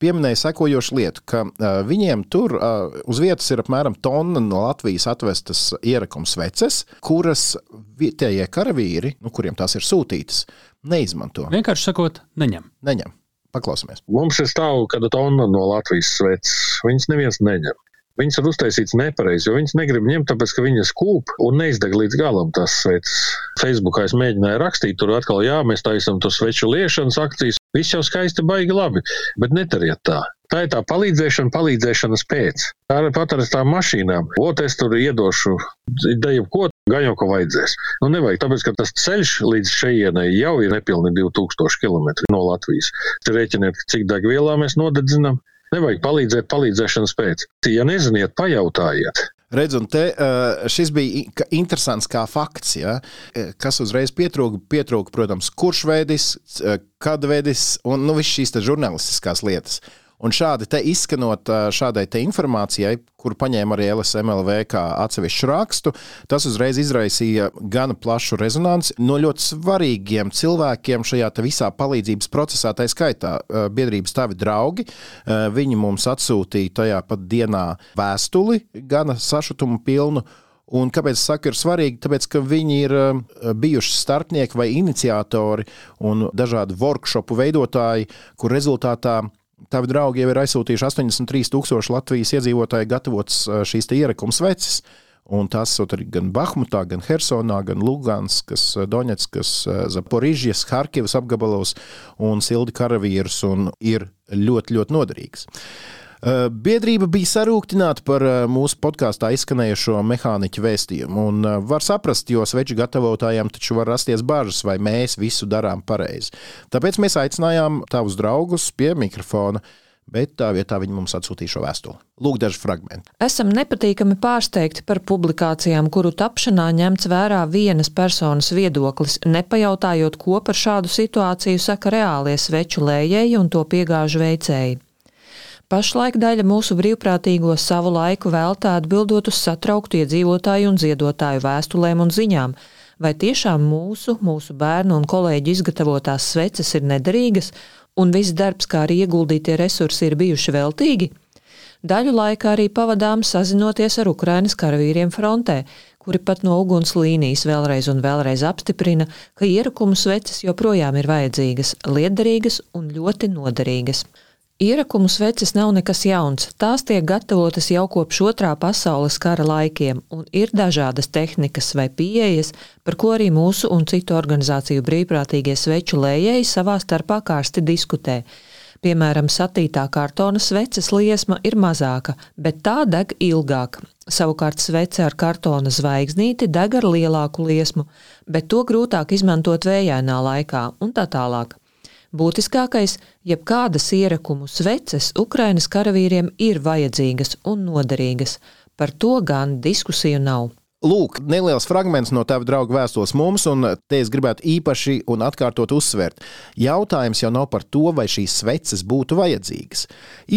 pieminēja sekojošu lietu, ka uh, viņiem tur uh, uz vietas ir apmēram tonna no Latvijas atvestas ierakums veces, kuras vietējie karavīri, nu, kuriem tās ir sūtītas, neizmanto. Vienkārši sakot, neņem. Neņem. Paklausāmies. Mums ir stāv kāda tonna no Latvijas sveces. Viņas neviens neņem. Viņas ir uztaisīts nepareizi, jo viņas negrib ņemt, tāpēc ka viņas kūp un neizdeg līdz galam tās sveces. Facebookā es mēģināju rakstīt, tur atkal, jā, mēs taisām to sveču liešanas akcijas. Viss jau skaisti, baigi labi, bet netariet tā. Tā ir tā palīdzēšana, palīdzēšanas pēc. Tā ir pat ar tām mašīnām. Ot, es tur iedošu, deju ko, gan jau ko vajadzēs. Nu, nevajag, tāpēc, ka tas ceļš līdz šejienai jau ir nepilni 2000 km no Latvijas. Te rēķiniet, cik degvielā mēs nodedzinām. Nevajag palīdzēt palīdzēšanas pēc. Ja neziniet, pajautājiet. Redz, un te, šis bija interesants kā fakts, ja? kas uzreiz pietrūka. Pietrūka, protams, kurš veidis, kad veidis un nu, visas šīs žurnālistiskās lietas. Un šādi izskanot šādai informācijai, kur paņēma arī LSMLV kā atsevišķu rakstu, tas uzreiz izraisīja gana plašu rezonanci no ļoti svarīgiem cilvēkiem šajā visā palīdzības procesā. Tā skaitā biedrības tavi draugi. Viņi mums atsūtīja tajā pat dienā vēstuli, gana sašutumu pilnu. Un kāpēc es saku, ir svarīgi? Tāpēc, ka viņi ir bijuši starpnieki vai iniciatori un dažādu workshopu veidotāji, kur rezultātā Tavi draugi jau ir aizsūtījuši 83,000 Latvijas iedzīvotāju gatavotas šīs ierakums veces. Un tas ir gan Bahmutā, gan Hersonā, gan Luganskas, Donetskas, Zaporižģijas, Harkivas apgabalos un sildi karavīrus un ir ļoti, ļoti noderīgs. Biedrība bija sarūktināta par mūsu podkāstā izskanējušo mehāniķu vēstījumu. Un var saprast, jo sveču gatavotājiem taču var rasties bažas, vai mēs visu darām pareizi. Tāpēc mēs aicinājām tavus draugus pie mikrofona bet tā vietā viņi mums atsūtīja šo vēstuli. Lūk, daži fragmenti. Esam nepatīkami pārsteigti par publikācijām, kuru tapšanā ņemts vērā vienas personas viedoklis, nepajautājot, ko par šādu situāciju saka reālie sveču lējēji un to piegāžu veicēji. Pašlaik daļa mūsu brīvprātīgo savu laiku veltā atbildot uz satrauktu iedzīvotāju un ziedotāju vēstulēm un ziņām. Vai tiešām mūsu, mūsu bērnu un kolēģu izgatavotās sveces ir nederīgas, un viss darbs, kā arī ieguldītie resursi, ir bijuši veltīgi? Daļu laika arī pavadām sazinoties ar Ukrainas karavīriem frontē, kuri pat no uguns līnijas vēlreiz un vēlreiz apstiprina, ka ierakumu sveces joprojām ir vajadzīgas, liederīgas un ļoti noderīgas. Ierakumu sveces nav nekas jauns. Tās tiek gatavotas jau kopš otrā pasaules kara laikiem, un ir dažādas tehnikas vai pieejas, par ko arī mūsu un citu organizāciju brīvprātīgie sveču lējēji savā starpā karsti diskutē. Piemēram, satītā kartona sveces liesma ir mazāka, bet tā deg ilgāk. Savukārt svece ar kartona zvaigznīti deg ar lielāku liesmu, bet to grūtāk izmantot vējainā laikā un tā tālāk. Būtiskākais, jebkādas ierakumu sveces Ukrainas karavīriem ir vajadzīgas un noderīgas. Par to gan diskusiju nav. Lūk, neliels fragments no tava drauga vēstules mums, un te es gribētu īpaši un atkārtot uzsvērt. Jautājums jau nav par to, vai šīs sveces būtu vajadzīgas.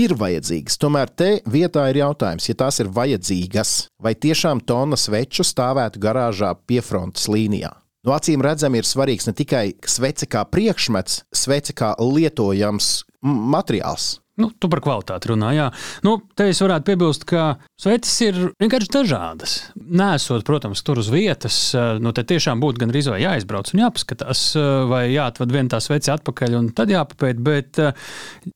Ir vajadzīgas, tomēr te vietā ir jautājums, ja tās ir vajadzīgas, vai tiešām tonna sveču stāvētu garāžā piefrontes līnijā. Nu, acīm redzami ir svarīgs ne tikai svece kā priekšmets, svece kā lietojams materiāls. Nu, tu par kvalitāti runā. Jā. Nu, te es varētu piebilst, ka sveces ir vienkārši dažādas. Nesot, protams, tur uz vietas, eh, nu, te tiešām būtu gan arī jāizbrauc un jāpaskatās, eh, vai jāatved viena tā svece atpakaļ un tad jāpapēt. Bet uh,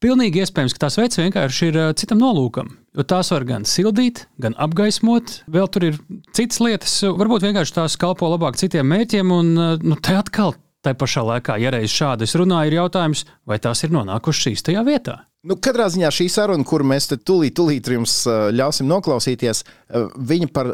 pilnīgi iespējams, ka tā svece vienkārši ir citam nolūkam. Jo tās var gan sildīt, gan apgaismot. Vēl tur ir citas lietas, varbūt vienkārši tās kalpo labāk citiem mērķiem. Un uh, nu, te atkal, tai pašā laikā, ja reiz šādi es runāju, ir jautājums, vai tās ir nonākušas īstajā vietā. Nu, katrā ziņā šī saruna, kuru mēs tūlīt, tūlīt jums ļausim noklausīties, viņa par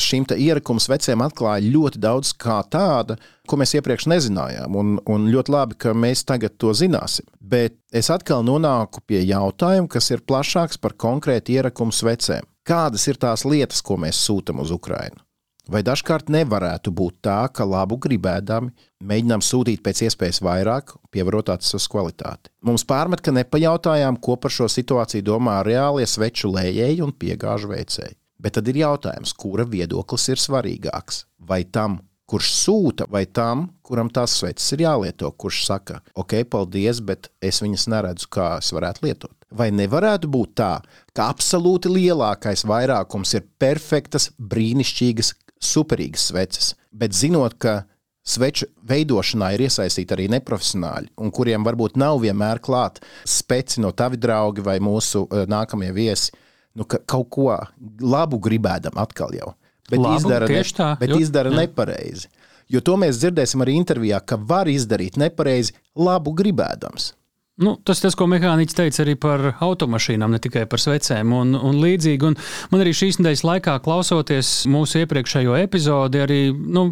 šīm ierakumu veciem atklāja ļoti daudz kā tāda, ko mēs iepriekš nezinājām. Un, un ļoti labi, ka mēs tagad to zināsim. Bet es atkal nonāku pie jautājuma, kas ir plašāks par konkrēti ierakumu vecēm. Kādas ir tās lietas, ko mēs sūtām uz Ukrajinu? Vai dažkārt nevarētu būt tā, ka labu gribēdami mēģinām sūtīt pēc iespējas vairāk, pievarot acis kvalitāti? Mums pārmet, ka nepajautājām, ko par šo situāciju domā reālie sveču lējēji un piegāžu veicēji. Bet tad ir jautājums, kura viedoklis ir svarīgāks? Vai tam, kurš sūta, vai tam, kuram tās sveces ir jālieto, kurš saka, ok, paldies, bet es viņas neredzu, kā es varētu lietot. Vai nevarētu būt tā, ka absolūti lielākais vairākums ir perfektas, brīnišķīgas, superīgas sveces, bet zinot, ka sveču veidošanā ir iesaistīti arī neprofesionāļi, un kuriem varbūt nav vienmēr klāta speci no tavi draugi vai mūsu uh, nākamie viesi, nu, ka kaut ko labu gribēdam atkal jau. Bet Labu, izdara, ne, tā, bet jo- izdara jā. nepareizi. Jo to mēs dzirdēsim arī intervijā, ka var izdarīt nepareizi, labu gribēdams. Nu, tas tas, ko mehāniķis teica arī par automašīnām, ne tikai par svecēm un, un līdzīgi. Un man arī šīs nedēļas laikā, klausoties mūsu iepriekšējo epizodi, arī nu,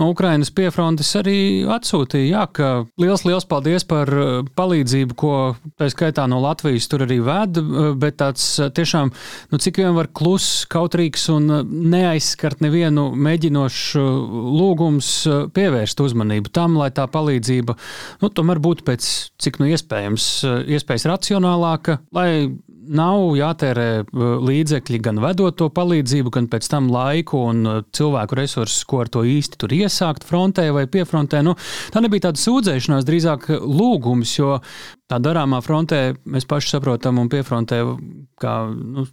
no Ukrainas piefrontes arī atsūtīja, jā, ka liels, liels paldies par eh, palīdzību, ko tā skaitā no Latvijas tur arī ved, eh, bet tāds eh, tiešām, nu, cik vien var kluss, kautrīgs un neaizskart nevienu mēģinošu lūgums pievērst uzmanību tam, lai tā palīdzība, nu, tomēr būtu pēc cik nu iespējams, iespējas racionālāka, lai nav jātērē eh, līdzekļi gan vedot to palīdzību, gan pēc tam laiku un eh, cilvēku resursus, ko ar to īsti tur iesākt frontē vai piefrontē. Nu, tā nebija tāda sūdzēšanās, drīzāk lūgums, jo tā darāmā frontē mēs paši saprotam un piefrontē, kā nu,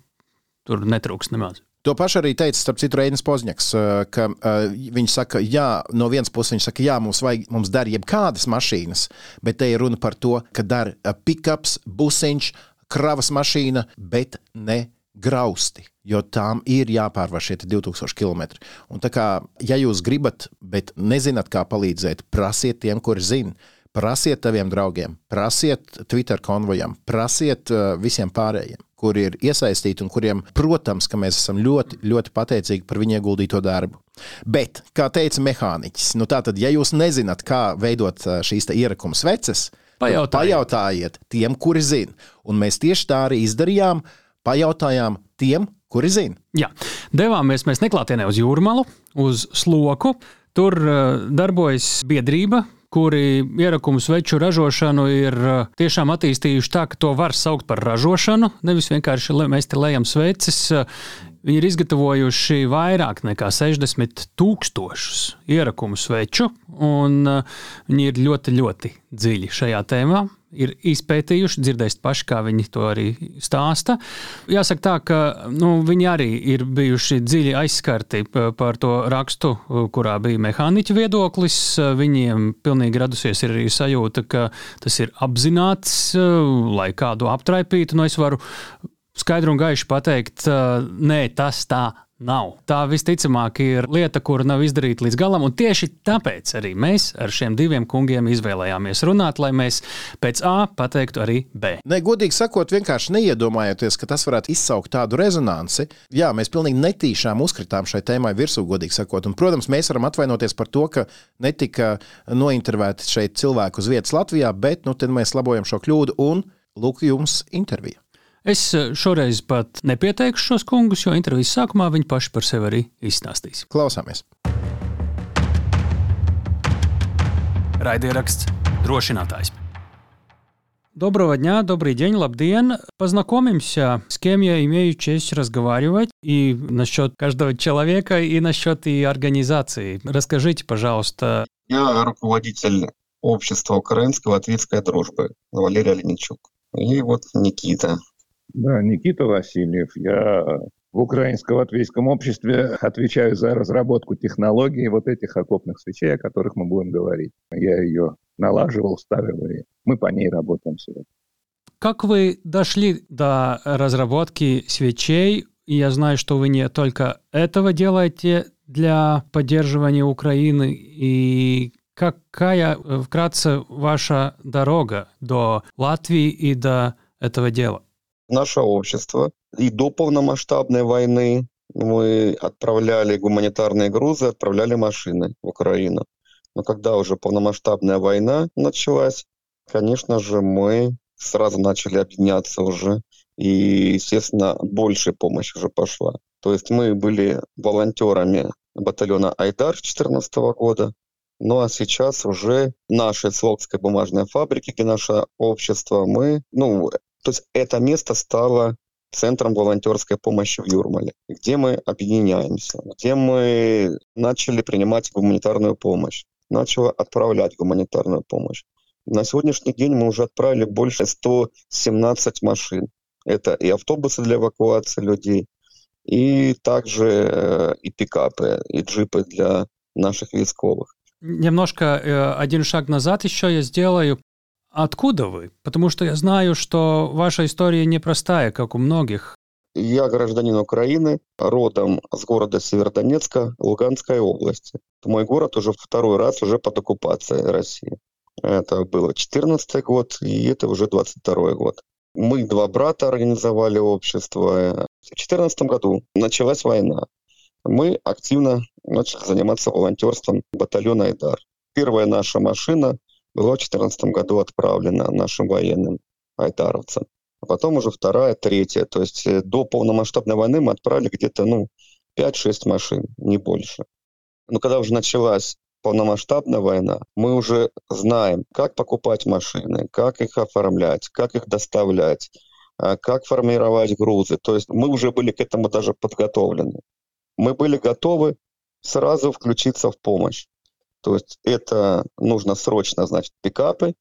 tur netrūks nemaz. To pašu arī teica, starp citu, Reinis Pozņaks, ka uh, viņš saka, jā, no vienas puses viņš saka, jā, mums, vajag, mums der jebkādas mašīnas, bet te ir runa par to, ka der uh, pickups, busiņš, kravas mašīna, bet ne grausti, jo tām ir jāpārvar šie 2000 km. Un tā kā, ja jūs gribat, bet nezināt, kā palīdzēt, prasiet tiem, kuri zina. Prasiet saviem draugiem, prasiet Twitter konvojam, prasiet uh, visiem pārējiem, kuri ir iesaistīti un kuriem, protams, ka mēs esam ļoti, ļoti pateicīgi par viņu ieguldīto darbu. Bet, kā teica mehāniķis, nu tātad, ja jūs nezināt, kā veidot uh, šīs te ierakuma sveces, tad Pajautājiet. pajautājiet tiem, kuri zina. Un mēs tieši tā arī izdarījām, pajautājām tiem, kuri zina. Jā, devāmies mēs neklātienē uz jūrmalu, uz sloku. Tur uh, darbojas biedrība, kuri ierakumu sveču ražošanu ir uh, tiešām attīstījuši tā, ka to var saukt par ražošanu. Nevis vienkārši mēs te lejam sveces. Viņi ir izgatavojuši vairāk nekā 60 tūkstošus ierakumu sveču, un uh, viņi ir ļoti, ļoti dziļi šajā tēmā. Ir izpētījuši, dzirdēsiet paši, kā viņi to arī stāsta. Jāsaka, tā, ka nu, viņi arī ir bijuši dziļi aizskarti par to rakstu, kurā bija mehāniķa viedoklis. Viņiem pilnīgi radusies arī sajūta, ka tas ir apzināts, lai kādu aptraipītu. Nu, es varu skaidri un gaiši pateikt, nē, tas tā nav. Tā visticamāk ir lieta, kura nav izdarīta līdz galam, un tieši tāpēc arī mēs ar šiem diviem kungiem izvēlējāmies runāt, lai mēs pēc A pateiktu arī B. Ne, godīgi sakot, vienkārši neiedomājoties, ka tas varētu izsaukt tādu rezonanci. Jā, mēs pilnīgi netīšām uzkritām šai tēmai virsū, godīgi sakot. Un, protams, mēs varam atvainoties par to, ka netika nointervēti šeit cilvēki uz vietas Latvijā, bet nu, mēs labojam šo kļūdu un lūk, jums intervija. Es uh, šoreiz pat nepieteikšu šos kungus, jo intervijas sākumā viņi paši par sevi arī izstāstīs. Klausāmies! Raidieraksts drošinātājs. Доброго дня, добрый день, лабден. Познакомимся с кем я имею честь разговаривать и насчет каждого человека, и насчет и организации. Расскажите, пожалуйста, Я руководитель общества украинской латвийской дружбы Валерий Оленичук. И вот Никита. Да, Никита Васильев. Я в Украинско-латвийском обществе отвечаю за разработку технологий вот этих окопных свечей, о которых мы будем говорить. Я ее налаживал, ставил, и мы по ней работаем сегодня. как вы дошли до разработки свечей? Я знаю, что вы не только этого делаете для поддерживания Украины. И какая э, вкратце ваша дорога до Латвии и до этого дела? Наше общество и до полномасштабной войны мы отправляли гуманитарные грузы, отправляли машины в Украину. Но когда уже полномасштабная война началась, конечно же, мы сразу начали объединяться уже. И, естественно, большая помощь уже пошла. То есть мы были волонтерами батальона «Айдар» 2014 года. Ну а сейчас уже нашей Цволкской бумажной фабрики, где наше общество, мы, ну, то есть это место стало центром волонтерской помощи в Юрмале, где мы объединяемся, где мы начали принимать гуманитарную помощь, начали отправлять гуманитарную помощь. На сегодняшний день мы уже отправили больше 117 машин. Это и автобусы для эвакуации людей, и также э, и пикапы, и джипы для наших військовых. Немножко э, один шаг назад еще я сделаю. Откуда вы? Потому что я знаю, что ваша история непростая, как у многих. Я гражданин Украины, родом с города Северодонецка, Луганской области. Мой город уже второй раз уже под оккупацией России. Это было 14 год, и это уже 22 год. Мы, два брата, организовали общество. В 2014 году началась война. Мы активно начали заниматься волонтерством батальона «Айдар». Первая наша машина была в 2014 году отправлена нашим военным айдаровцам. А потом уже вторая, третья. То есть э, до полномасштабной войны мы отправили где-то ну, 5-6 машин, не больше. Но когда уже началась полномасштабная война, мы уже знаем, как покупать машины, как их оформлять, как их доставлять, а, как формировать грузы. То есть мы уже были к этому даже подготовлены. Мы были готовы сразу включиться в помощь. То есть это нужно срочно, значит, пикапы,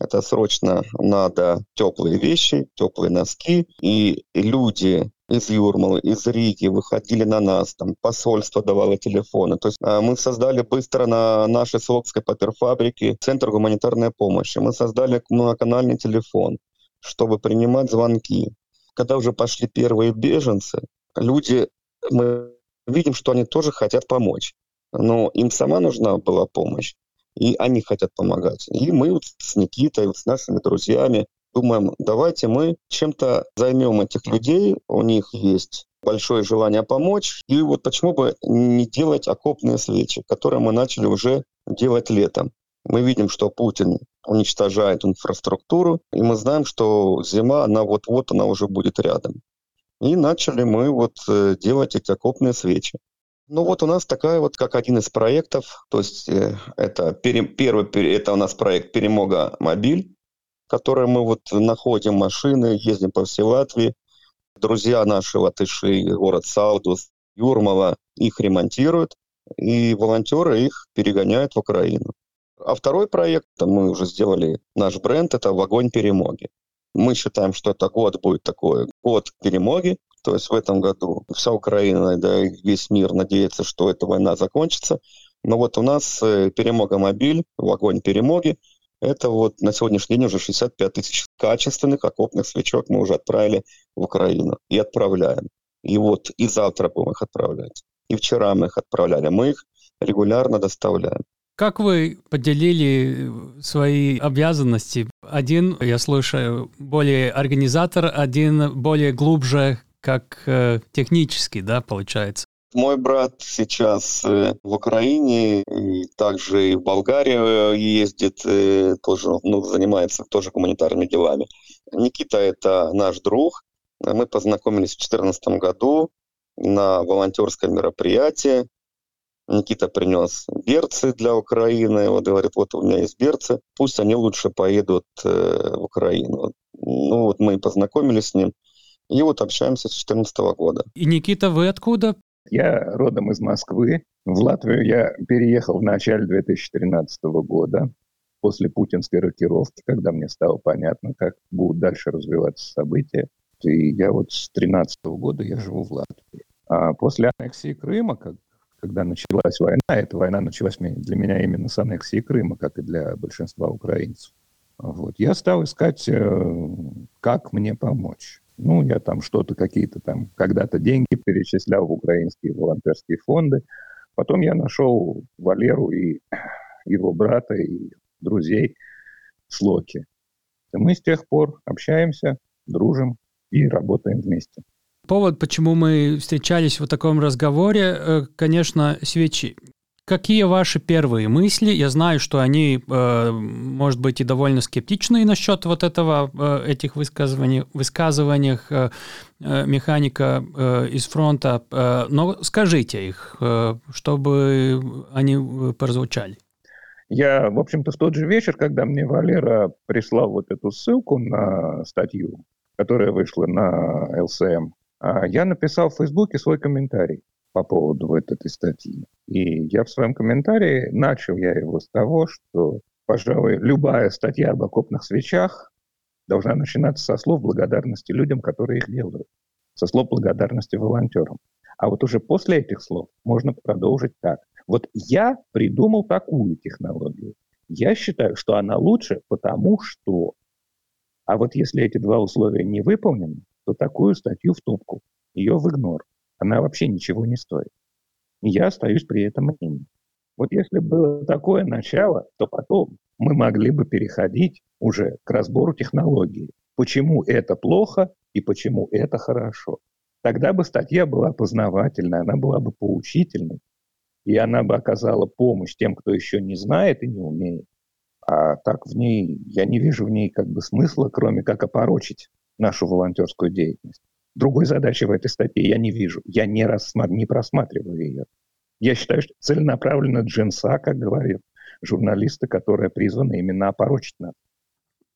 это срочно надо теплые вещи, теплые носки. И люди из Юрмалы, из Риги выходили на нас, там посольство давало телефоны. То есть а, мы создали быстро на нашей Солокской паперфабрике центр гуманитарной помощи. Мы создали многоканальный телефон, чтобы принимать звонки. Когда уже пошли первые беженцы, люди, мы видим, что они тоже хотят помочь. Но им сама нужна была помощь и они хотят помогать. И мы вот с Никитой, вот с нашими друзьями думаем, давайте мы чем-то займем этих людей, у них есть большое желание помочь, и вот почему бы не делать окопные свечи, которые мы начали уже делать летом. Мы видим, что Путин уничтожает инфраструктуру, и мы знаем, что зима, она вот-вот, она уже будет рядом. И начали мы вот э, делать эти окопные свечи. Ну вот у нас такая вот, как один из проектов, то есть э, это пере, первый, это у нас проект Перемога Мобиль, который мы вот находим машины, ездим по всей Латвии. Друзья наши латыши, город Саудус, Юрмала, их ремонтируют, и волонтеры их перегоняют в Украину. А второй проект, мы уже сделали наш бренд, это «Вагонь перемоги». Мы считаем, что это год будет такой, год перемоги, то есть в этом году вся Украина, да весь мир надеется, что эта война закончится. Но вот у нас э, перемога мобиль, огонь перемоги, это вот на сегодняшний день уже 65 тысяч качественных окопных свечок мы уже отправили в Украину и отправляем. И вот и завтра будем их отправлять. И вчера мы их отправляли. Мы их регулярно доставляем. Как вы поделили свои обязанности? Один, я слышу, более организатор, один более глубже как э, технически, да, получается? Мой брат сейчас э, в Украине, также и в Болгарию ездит, э, тоже ну, занимается тоже гуманитарными делами. Никита – это наш друг. Мы познакомились в 2014 году на волонтерском мероприятии. Никита принес берцы для Украины. Вот говорит, вот у меня есть берцы, пусть они лучше поедут в Украину. Ну вот мы познакомились с ним. И вот общаемся с 2014 года. И, Никита, вы откуда? Я родом из Москвы. В Латвию я переехал в начале 2013 года, после путинской рокировки, когда мне стало понятно, как будут дальше развиваться события. И я вот с 2013 года я живу в Латвии. А после аннексии Крыма, как, когда началась война, эта война началась для меня именно с аннексии Крыма, как и для большинства украинцев. Вот. Я стал искать, э, как мне помочь. Ну, я там что-то, какие-то там когда-то деньги перечислял в украинские волонтерские фонды. Потом я нашел Валеру и его брата, и друзей с Локи. И мы с тех пор общаемся, дружим и работаем вместе. Повод, почему мы встречались в таком разговоре, э, конечно, свечи. Какие ваши первые мысли? Я знаю, что они, э, может быть, и довольно скептичные насчет вот этого, э, этих высказываний, высказываниях э, механика из фронта, но скажите их, чтобы они прозвучали. Я, в общем-то, в тот же вечер, когда мне Валера прислал вот эту ссылку на статью, которая вышла на ЛСМ, а я написал в Фейсбуке свой комментарий по поводу вот этой статьи. И я в своем комментарии начал я его с того, что, пожалуй, любая статья об окопных свечах должна начинаться со слов благодарности людям, которые их делают, со слов благодарности волонтерам. А вот уже после этих слов можно продолжить так. Вот я придумал такую технологию. Я считаю, что она лучше, потому что... А вот если эти два условия не выполнены, то такую статью в топку. ее в игнор. Она вообще ничего не стоит. И я остаюсь при этом мнении. Вот если было такое начало, то потом мы могли бы переходить уже к разбору технологии. Почему это плохо и почему это хорошо. Тогда бы статья была познавательной, она была бы поучительной, и она бы оказала помощь тем, кто еще не знает и не умеет. А так в ней, я не вижу в ней как бы смысла, кроме как опорочить нашу волонтерскую деятельность. Другой задачи в этой статье я не вижу. Я не, рассмат... не просматриваю ее. Я считаю, что целенаправленно джинса, как говорят журналисты, которая призвана именно опорочить нас.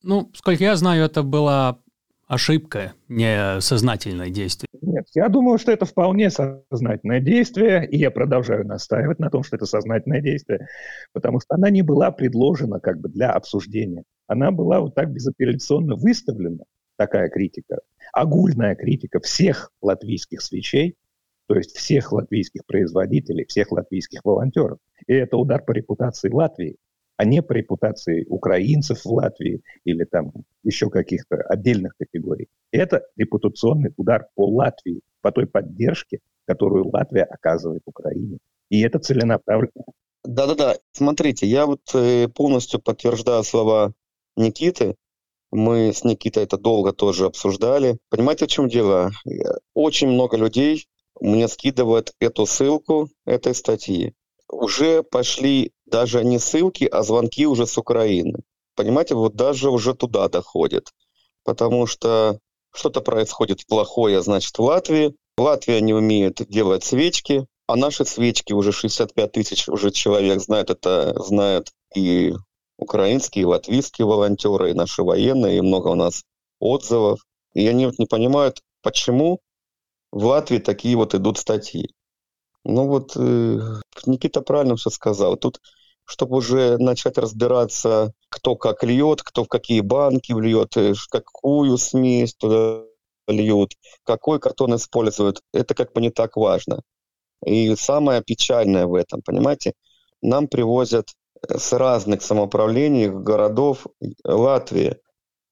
Ну, сколько я знаю, это была ошибка, не сознательное действие. Нет, я думаю, что это вполне сознательное действие, и я продолжаю настаивать на том, что это сознательное действие, потому что она не была предложена как бы для обсуждения. Она была вот так безапелляционно выставлена, такая критика, огульная критика всех латвийских свечей, то есть всех латвийских производителей, всех латвийских волонтеров. И это удар по репутации Латвии а не по репутации украинцев в Латвии или там еще каких-то отдельных категорий. Это репутационный удар по Латвии, по той поддержке, которую Латвия оказывает Украине. И это целенаправленно. Да-да-да, смотрите, я вот э, полностью подтверждаю слова Никиты. Мы с Никитой это долго тоже обсуждали. Понимаете, в чем дело? Очень много людей мне скидывают эту ссылку этой статьи уже пошли даже не ссылки, а звонки уже с Украины. Понимаете, вот даже уже туда доходит. Потому что что-то происходит плохое, значит, в Латвии. Латвия не умеет делать свечки, а наши свечки уже 65 тысяч уже человек знает это, знают и украинские, и латвийские волонтеры, и наши военные, и много у нас отзывов. И они вот не понимают, почему в Латвии такие вот идут статьи. Ну вот э, Никита правильно все сказал. Тут, чтобы уже начать разбираться, кто как льет, кто в какие банки вльет, э, какую смесь туда льют, какой картон используют, это как бы не так важно. И самое печальное в этом, понимаете, нам привозят с разных самоуправлений городов Латвии,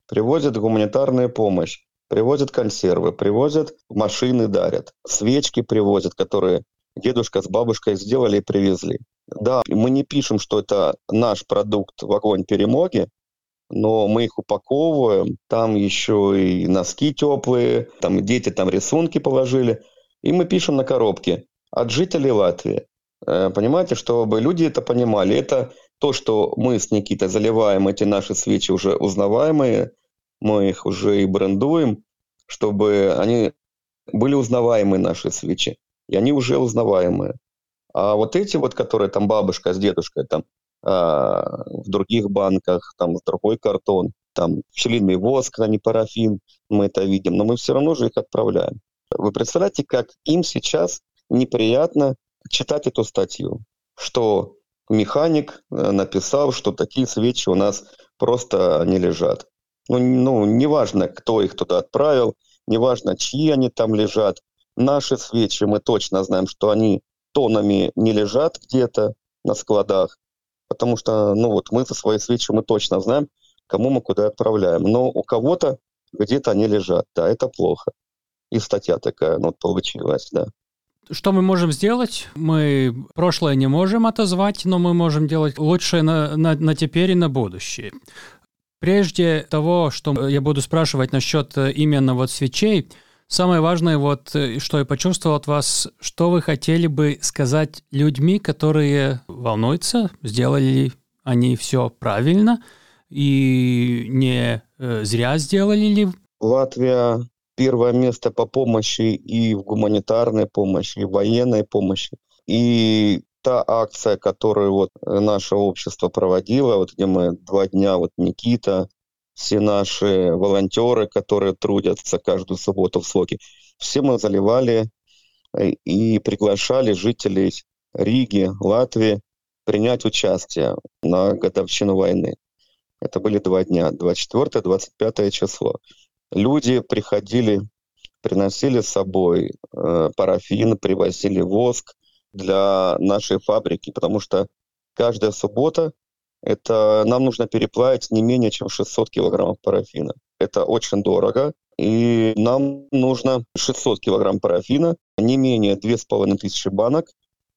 привозят гуманитарную помощь, привозят консервы, привозят машины, дарят, свечки привозят, которые дедушка с бабушкой сделали и привезли. Да, мы не пишем, что это наш продукт в огонь перемоги, но мы их упаковываем, там еще и носки теплые, там дети там рисунки положили, и мы пишем на коробке от жителей Латвии. Э, понимаете, чтобы люди это понимали. Это то, что мы с Никитой заливаем эти наши свечи уже узнаваемые, мы их уже и брендуем, чтобы они были узнаваемые наши свечи и они уже узнаваемые. А вот эти вот, которые там бабушка с дедушкой, там а, в других банках, там с другой картон, там пчелиный воск, а не парафин, мы это видим, но мы все равно же их отправляем. Вы представляете, как им сейчас неприятно читать эту статью, что механик э, написал, что такие свечи у нас просто не лежат. Ну, ну, неважно, кто их туда отправил, неважно, чьи они там лежат, Наши свечи, мы точно знаем, что они тонами не лежат где-то на складах, потому что, ну вот, мы за свои свечи, мы точно знаем, кому мы куда отправляем. Но у кого-то где-то они лежат, да, это плохо. И статья такая, ну, получилась, да. Что мы можем сделать? Мы прошлое не можем отозвать, но мы можем делать лучшее на, на, на теперь и на будущее. Прежде того, что я буду спрашивать насчет э, именно вот свечей, Самое важное, вот, э, что я почувствовал от вас, что вы хотели бы сказать людьми, которые волнуются, сделали они все правильно и не э, зря сделали ли? Латвия первое место по помощи и в гуманитарной помощи, и в военной помощи. И та акция, которую вот наше общество проводило, вот где мы два дня, вот Никита, все наши волонтеры, которые трудятся каждую субботу в Слоке, все мы заливали э, и приглашали жителей Риги, Латвии принять участие на годовщину войны. Это были два дня, 24-25 число. Люди приходили, приносили с собой э, парафин, привозили воск для нашей фабрики, потому что каждая суббота это нам нужно переплавить не менее чем 600 килограммов парафина. Это очень дорого. и нам нужно 600 килограмм парафина, не менее 2500 банок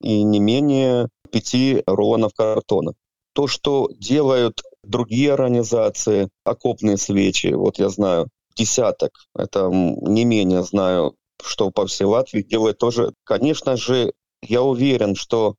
и не менее 5 рулонов картона. То, что делают другие организации, окопные свечи, вот я знаю, десяток, это не менее знаю, что по всей Латвии делают тоже. Конечно же, я уверен, что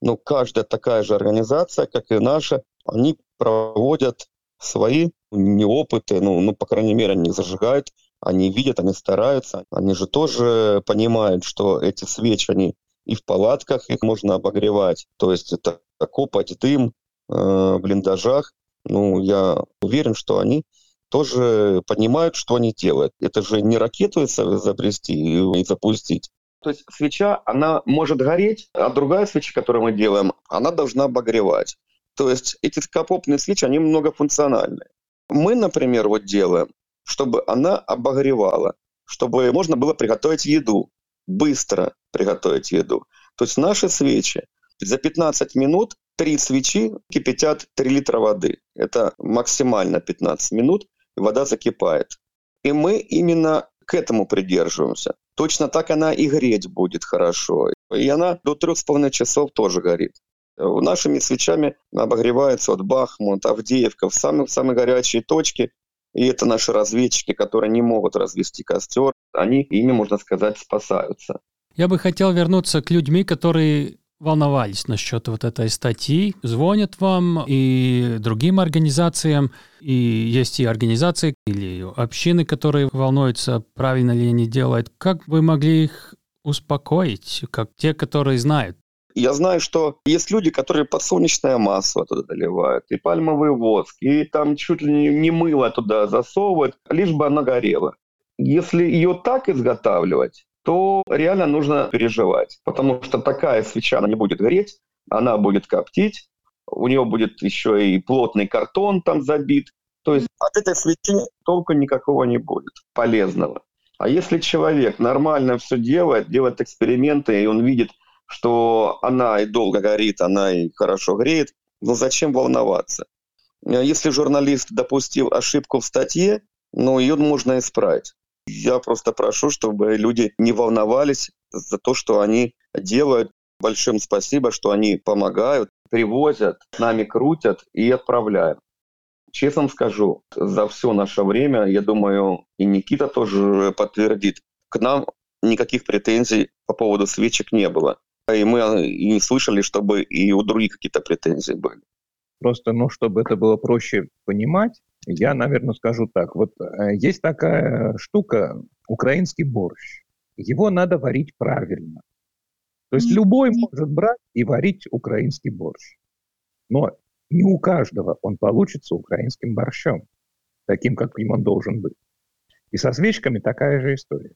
ну, каждая такая же организация, как и наша, они проводят свои неопыты, ну, ну, по крайней мере, они зажигают, они видят, они стараются. Они же тоже понимают, что эти свечи, они и в палатках их можно обогревать. То есть это копать дым э, в блиндажах. Ну, я уверен, что они тоже понимают, что они делают. Это же не ракету изобрести и запустить. То есть свеча, она может гореть, а другая свеча, которую мы делаем, она должна обогревать. То есть эти скопопные свечи, они многофункциональны. Мы, например, вот делаем, чтобы она обогревала, чтобы можно было приготовить еду, быстро приготовить еду. То есть наши свечи за 15 минут три свечи кипятят 3 литра воды. Это максимально 15 минут, вода закипает. И мы именно к этому придерживаемся. Точно так она и греть будет хорошо. И она до трех с половиной часов тоже горит. Нашими свечами обогревается от Бахмут, Авдеевка, в самые, самые горячие точки. И это наши разведчики, которые не могут развести костер. Они ими, можно сказать, спасаются. Я бы хотел вернуться к людьми, которые волновались насчет вот этой статьи, звонят вам и другим организациям, и есть и организации или общины, которые волнуются, правильно ли они делают. Как вы могли их успокоить, как те, которые знают? Я знаю, что есть люди, которые подсолнечное масло туда доливают, и пальмовый воск, и там чуть ли не мыло туда засовывают, лишь бы она горела. Если ее так изготавливать, то реально нужно переживать, потому что такая свеча, она не будет гореть, она будет коптить, у нее будет еще и плотный картон там забит. То есть от этой свечи толку никакого не будет, полезного. А если человек нормально все делает, делает эксперименты, и он видит, что она и долго горит, она и хорошо греет, ну зачем волноваться? Если журналист допустил ошибку в статье, ну ее можно исправить. Я просто прошу, чтобы люди не волновались за то, что они делают. Большим спасибо, что они помогают, привозят, с нами крутят и отправляют. Честно скажу, за все наше время, я думаю, и Никита тоже подтвердит, к нам никаких претензий по поводу свечек не было. И мы и не слышали, чтобы и у других какие-то претензии были. Просто, ну, чтобы это было проще понимать, я, наверное, скажу так. Вот э, есть такая штука, украинский борщ. Его надо варить правильно. То есть любой может брать и варить украинский борщ. Но не у каждого он получится украинским борщом, таким, каким он должен быть. И со свечками такая же история.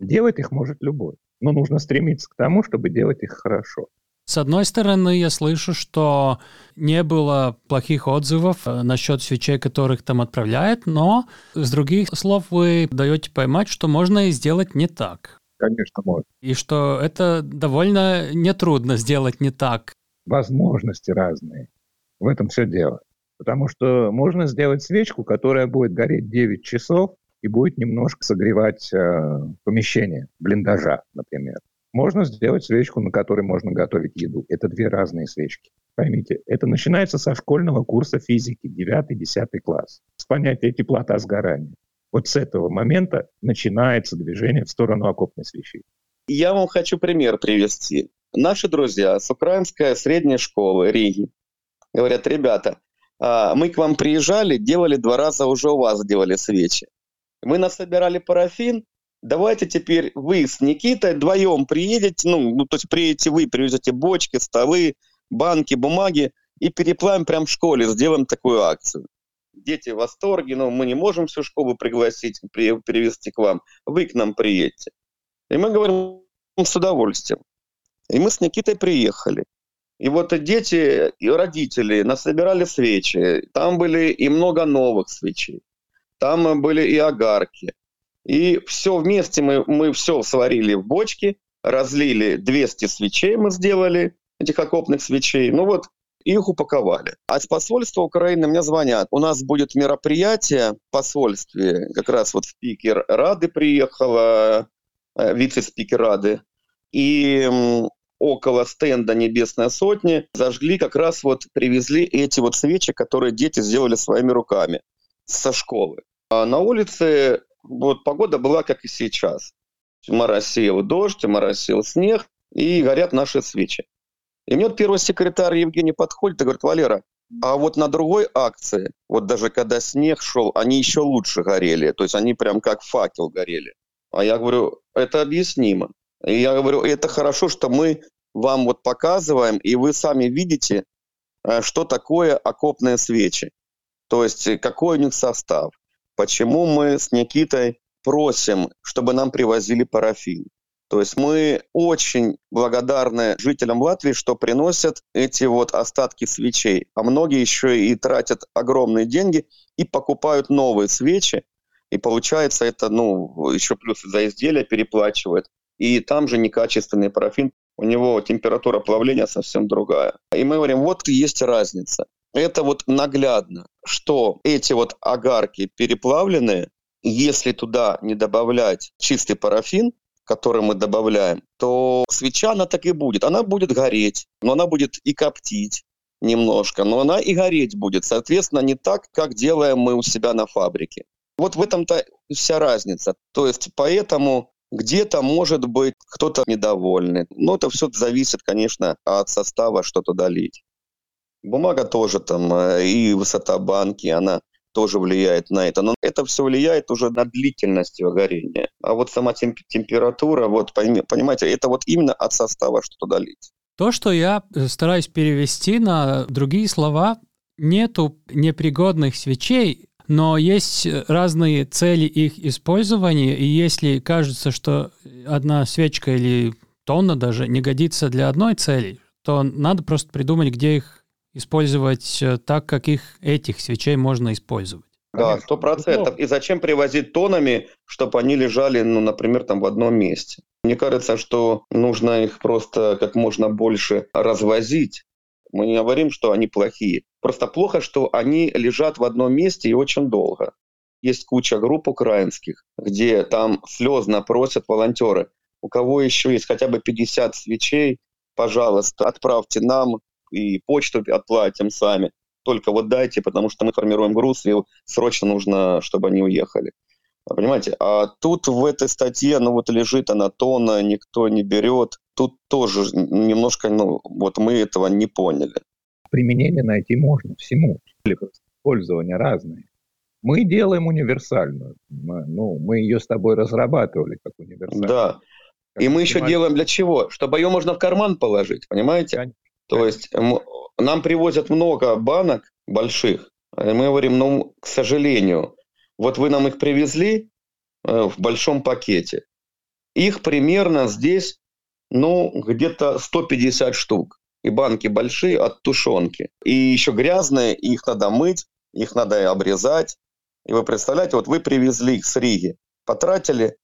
Делать их может любой, но нужно стремиться к тому, чтобы делать их хорошо. С одной стороны, я слышу, что не было плохих отзывов э, насчет свечей, которых там отправляют, но с других слов вы даете поймать, что можно и сделать не так. Конечно, можно. И что это довольно нетрудно сделать не так. Возможности разные. В этом все дело. Потому что можно сделать свечку, которая будет гореть 9 часов и будет немножко согревать э, помещение, блиндажа, например. Можно сделать свечку, на которой можно готовить еду. Это две разные свечки. Поймите, это начинается со школьного курса физики, 9-10 класс, с понятия теплота сгорания. Вот с этого момента начинается движение в сторону окопной свечи. Я вам хочу пример привести. Наши друзья с украинской средней школы Риги говорят, ребята, а, мы к вам приезжали, делали два раза уже у вас делали свечи. Мы насобирали парафин, давайте теперь вы с Никитой вдвоем приедете, ну, ну, то есть приедете вы, привезете бочки, столы, банки, бумаги и переплавим прямо в школе, сделаем такую акцию. Дети в восторге, но мы не можем всю школу пригласить, при, привезти к вам. Вы к нам приедете. И мы говорим с удовольствием. И мы с Никитой приехали. И вот дети и родители насобирали свечи. Там были и много новых свечей. Там были и огарки. И все вместе мы, мы все сварили в бочке, разлили 200 свечей мы сделали, этих окопных свечей. Ну вот их упаковали. А с посольства Украины мне звонят. У нас будет мероприятие в посольстве. Как раз вот спикер Рады приехала, э, вице-спикер Рады. И около стенда Небесной Сотни зажгли, как раз вот привезли эти вот свечи, которые дети сделали своими руками со школы. А на улице вот погода была, как и сейчас. Моросил дождь, моросил снег, и горят наши свечи. И мне вот первый секретарь Евгений подходит и говорит, Валера, а вот на другой акции, вот даже когда снег шел, они еще лучше горели. То есть они прям как факел горели. А я говорю, это объяснимо. И я говорю, это хорошо, что мы вам вот показываем, и вы сами видите, э, что такое окопные свечи. То есть какой у них состав. Почему мы с Никитой просим, чтобы нам привозили парафин. То есть мы очень благодарны жителям Латвии, что приносят эти вот остатки свечей. А многие еще и тратят огромные деньги и покупают новые свечи. И получается это, ну, еще плюс за изделия переплачивают. И там же некачественный парафин, у него температура плавления совсем другая. И мы говорим, вот есть разница. Это вот наглядно, что эти вот огарки переплавленные, если туда не добавлять чистый парафин, который мы добавляем, то свеча, она так и будет. Она будет гореть, но она будет и коптить немножко, но она и гореть будет. Соответственно, не так, как делаем мы у себя на фабрике. Вот в этом-то вся разница. То есть поэтому где-то, может быть, кто-то недовольный. Но это все зависит, конечно, от состава, что туда лить. Бумага тоже там, э, и высота банки, она тоже влияет на это. Но это все влияет уже на длительность горения. А вот сама темп- температура, вот понимаете, это вот именно от состава, что туда лить. То, что я э, стараюсь перевести на другие слова, нету непригодных свечей, но есть разные цели их использования, и если кажется, что одна свечка или тонна даже не годится для одной цели, то надо просто придумать, где их использовать э, так, как их этих свечей можно использовать. Да, сто процентов. И зачем привозить тонами, чтобы они лежали, ну, например, там в одном месте? Мне кажется, что нужно их просто как можно больше развозить. Мы не говорим, что они плохие. Просто плохо, что они лежат в одном месте и очень долго. Есть куча групп украинских, где там слезно просят волонтеры. У кого еще есть хотя бы 50 свечей, пожалуйста, отправьте нам, и почту отплатим сами. Только вот дайте, потому что мы формируем груз, и срочно нужно, чтобы они уехали. Понимаете? А тут в этой статье, ну вот лежит она тонна, никто не берет. Тут тоже немножко, ну вот мы этого не поняли. Применение найти можно всему. Использование разные. Мы делаем универсальную. Мы, ну, мы ее с тобой разрабатывали как универсальную. Да. Как и мы еще делаем для чего? Чтобы ее можно в карман положить, понимаете? То есть нам привозят много банок больших, и мы говорим, ну, к сожалению, вот вы нам их привезли э, в большом пакете. Их примерно здесь, ну, где-то 150 штук. И банки большие от тушенки. И еще грязные, их надо мыть, их надо обрезать. И вы представляете, вот вы привезли их с Риги, потратили,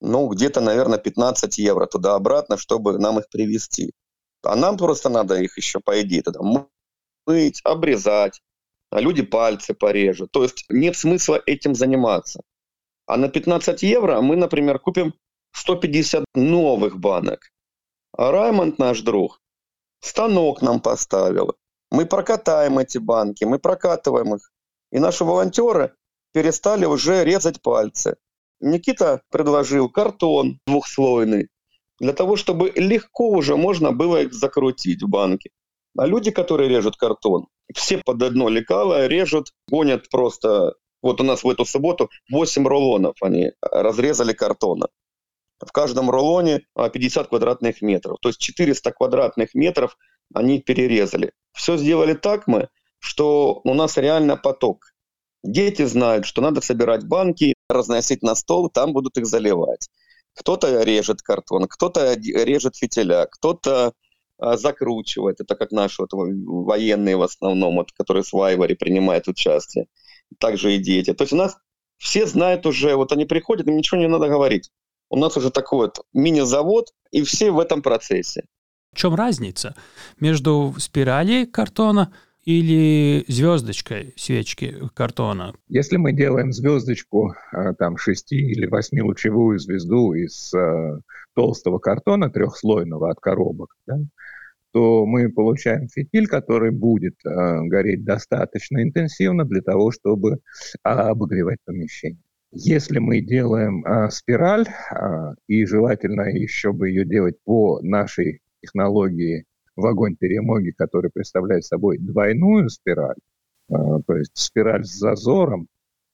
ну, где-то, наверное, 15 евро туда-обратно, чтобы нам их привезти. А нам просто надо их еще, по идее, тогда мыть, обрезать, а люди пальцы порежут. То есть нет смысла этим заниматься. А на 15 евро мы, например, купим 150 новых банок. А Раймонд, наш друг, станок нам поставил. Мы прокатаем эти банки, мы прокатываем их. И наши волонтеры перестали уже резать пальцы. Никита предложил картон двухслойный для того, чтобы легко уже можно было их закрутить в банке. А люди, которые режут картон, все под одно лекало режут, гонят просто... Вот у нас в эту субботу 8 рулонов они разрезали картона. В каждом рулоне 50 квадратных метров. То есть 400 квадратных метров они перерезали. Все сделали так мы, что у нас реально поток. Дети знают, что надо собирать банки, разносить на стол, там будут их заливать. Кто-то режет картон, кто-то режет фитиля, кто-то а, закручивает. Это как наши вот, военные в основном, вот, которые в Вайваре принимают участие. Также и дети. То есть у нас все знают уже, вот они приходят, им ничего не надо говорить. У нас уже такой вот мини-завод, и все в этом процессе. чем разница между спиралью картона или звездочкой свечки картона? Если мы делаем звездочку, а, там, шести или восьмилучевую звезду из э, толстого картона трехслойного от коробок, да, то мы получаем фитиль, который будет э, гореть достаточно интенсивно для того, чтобы э, обогревать помещение. Если мы делаем э, спираль, э, и желательно еще бы ее делать по нашей технологии в огонь-перемоги, который представляет собой двойную спираль, э, то есть спираль с зазором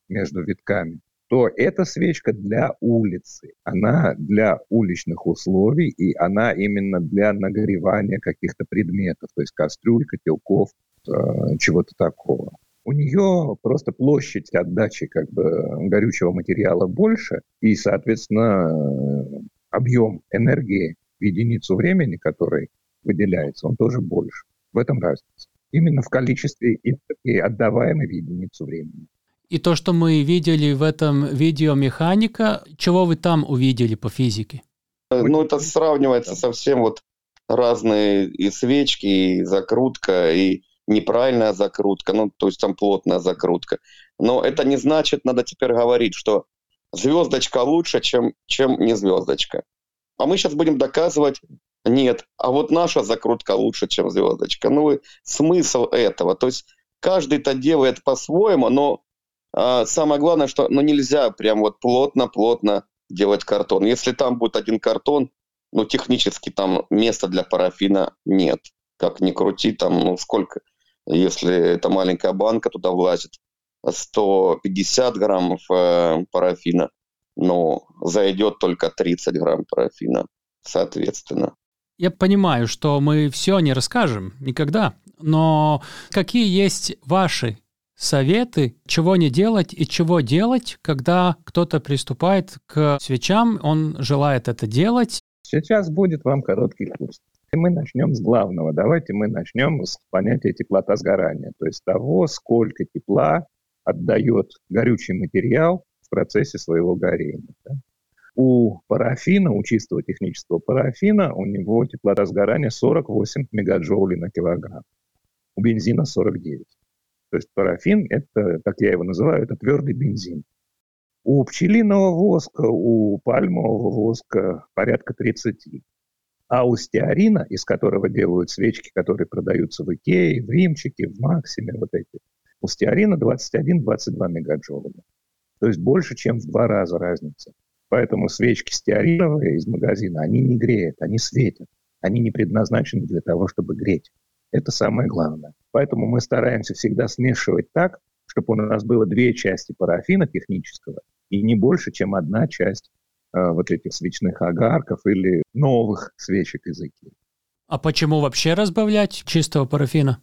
между витками, то эта свечка для улицы, она для уличных условий, и она именно для нагревания каких-то предметов, то есть кастрюль, котелков, э, чего-то такого. У нее просто площадь отдачи как бы горючего материала больше, и, соответственно, объем энергии в единицу времени, который выделяется, он тоже больше. В этом разница. Именно в количестве энергии, отдаваемой в единицу времени. И то, что мы видели в этом видео механика, чего вы там увидели по физике? Ну, это сравнивается совсем вот разные и свечки, и закрутка, и неправильная закрутка, ну, то есть там плотная закрутка. Но это не значит, надо теперь говорить, что звездочка лучше, чем, чем не звездочка. А мы сейчас будем доказывать, нет, а вот наша закрутка лучше, чем звездочка. Ну, и смысл этого. То есть каждый это делает по-своему, но а, самое главное, что ну, нельзя прям вот плотно-плотно делать картон. Если там будет один картон, ну, технически там места для парафина нет. Как ни крути, там, ну, сколько, если это маленькая банка, туда влазит 150 граммов э, парафина, но зайдет только 30 грамм парафина, соответственно. Я понимаю, что мы все не расскажем никогда, но какие есть ваши советы, чего не делать и чего делать, когда кто-то приступает к свечам, он желает это делать. Сейчас будет вам короткий курс. И мы начнем с главного. Давайте мы начнем с понятия теплота сгорания, то есть того, сколько тепла отдает горючий материал в процессе своего горения. У парафина, у чистого технического парафина, у него теплота сгорания 48 мегаджоулей на килограмм. У бензина 49. То есть парафин, это, как я его называю, это твердый бензин. У пчелиного воска, у пальмового воска порядка 30. А у стеарина, из которого делают свечки, которые продаются в Икее, в Римчике, в Максиме, вот эти, у стеарина 21-22 мегаджоуля. То есть больше, чем в два раза разница. Поэтому свечки стеариновые из магазина, они не греют, они светят. Они не предназначены для того, чтобы греть. Это самое главное. Поэтому мы стараемся всегда смешивать так, чтобы у нас было две части парафина технического и не больше, чем одна часть э, вот этих свечных огарков или новых свечек из Икеи. А почему вообще разбавлять чистого парафина?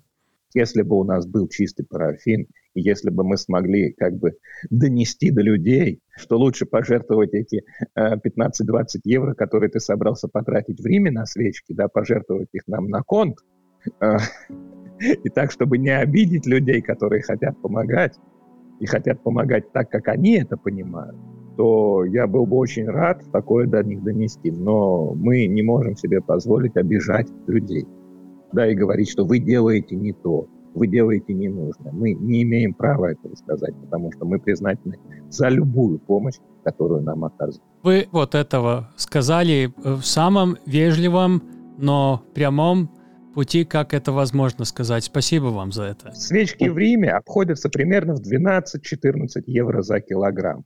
Если бы у нас был чистый парафин, если бы мы смогли как бы донести до людей, что лучше пожертвовать эти э, 15-20 евро, которые ты собрался потратить в Риме на свечки, да, пожертвовать их нам на конт, а, и так, чтобы не обидеть людей, которые хотят помогать, и хотят помогать так, как они это понимают, то я был бы очень рад такое до них донести. Но мы не можем себе позволить обижать людей. Да, и говорить, что вы делаете не то, вы делаете не нужно. Мы не имеем права этого сказать, потому что мы признательны за любую помощь, которую нам оказывают. Вы вот этого сказали в самом вежливом, но прямом пути, как это возможно сказать. Спасибо вам за это. Свечки в Риме обходятся примерно в 12-14 евро за килограмм.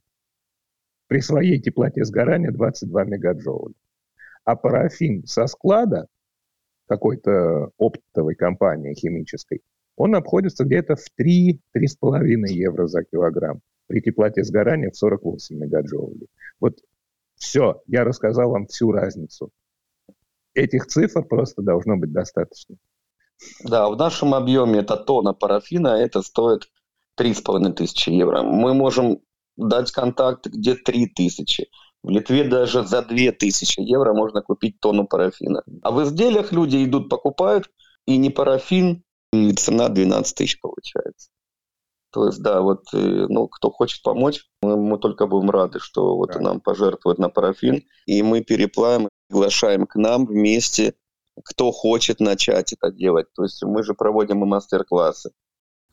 При своей теплоте сгорания 22 мегаджоуля. А парафин со склада какой-то оптовой компании химической, он обходится где-то в 3-3,5 евро за килограмм при теплоте сгорания в 48 мегаджоулей. Вот все, я рассказал вам всю разницу этих цифр просто должно быть достаточно. Да, в нашем объеме это тонна парафина, это стоит 3,5 тысячи евро. Мы можем дать контакт, где 3 тысячи. В Литве даже за 2 тысячи евро можно купить тонну парафина. А в изделиях люди идут, покупают, и не парафин, цена 12 тысяч получается. То есть, да, вот, э, ну, кто хочет помочь, мы, мы только будем рады, что вот да. нам пожертвуют на парафин, и мы переплавим приглашаем к нам вместе кто хочет начать это делать. То есть мы же проводим и мастер-классы.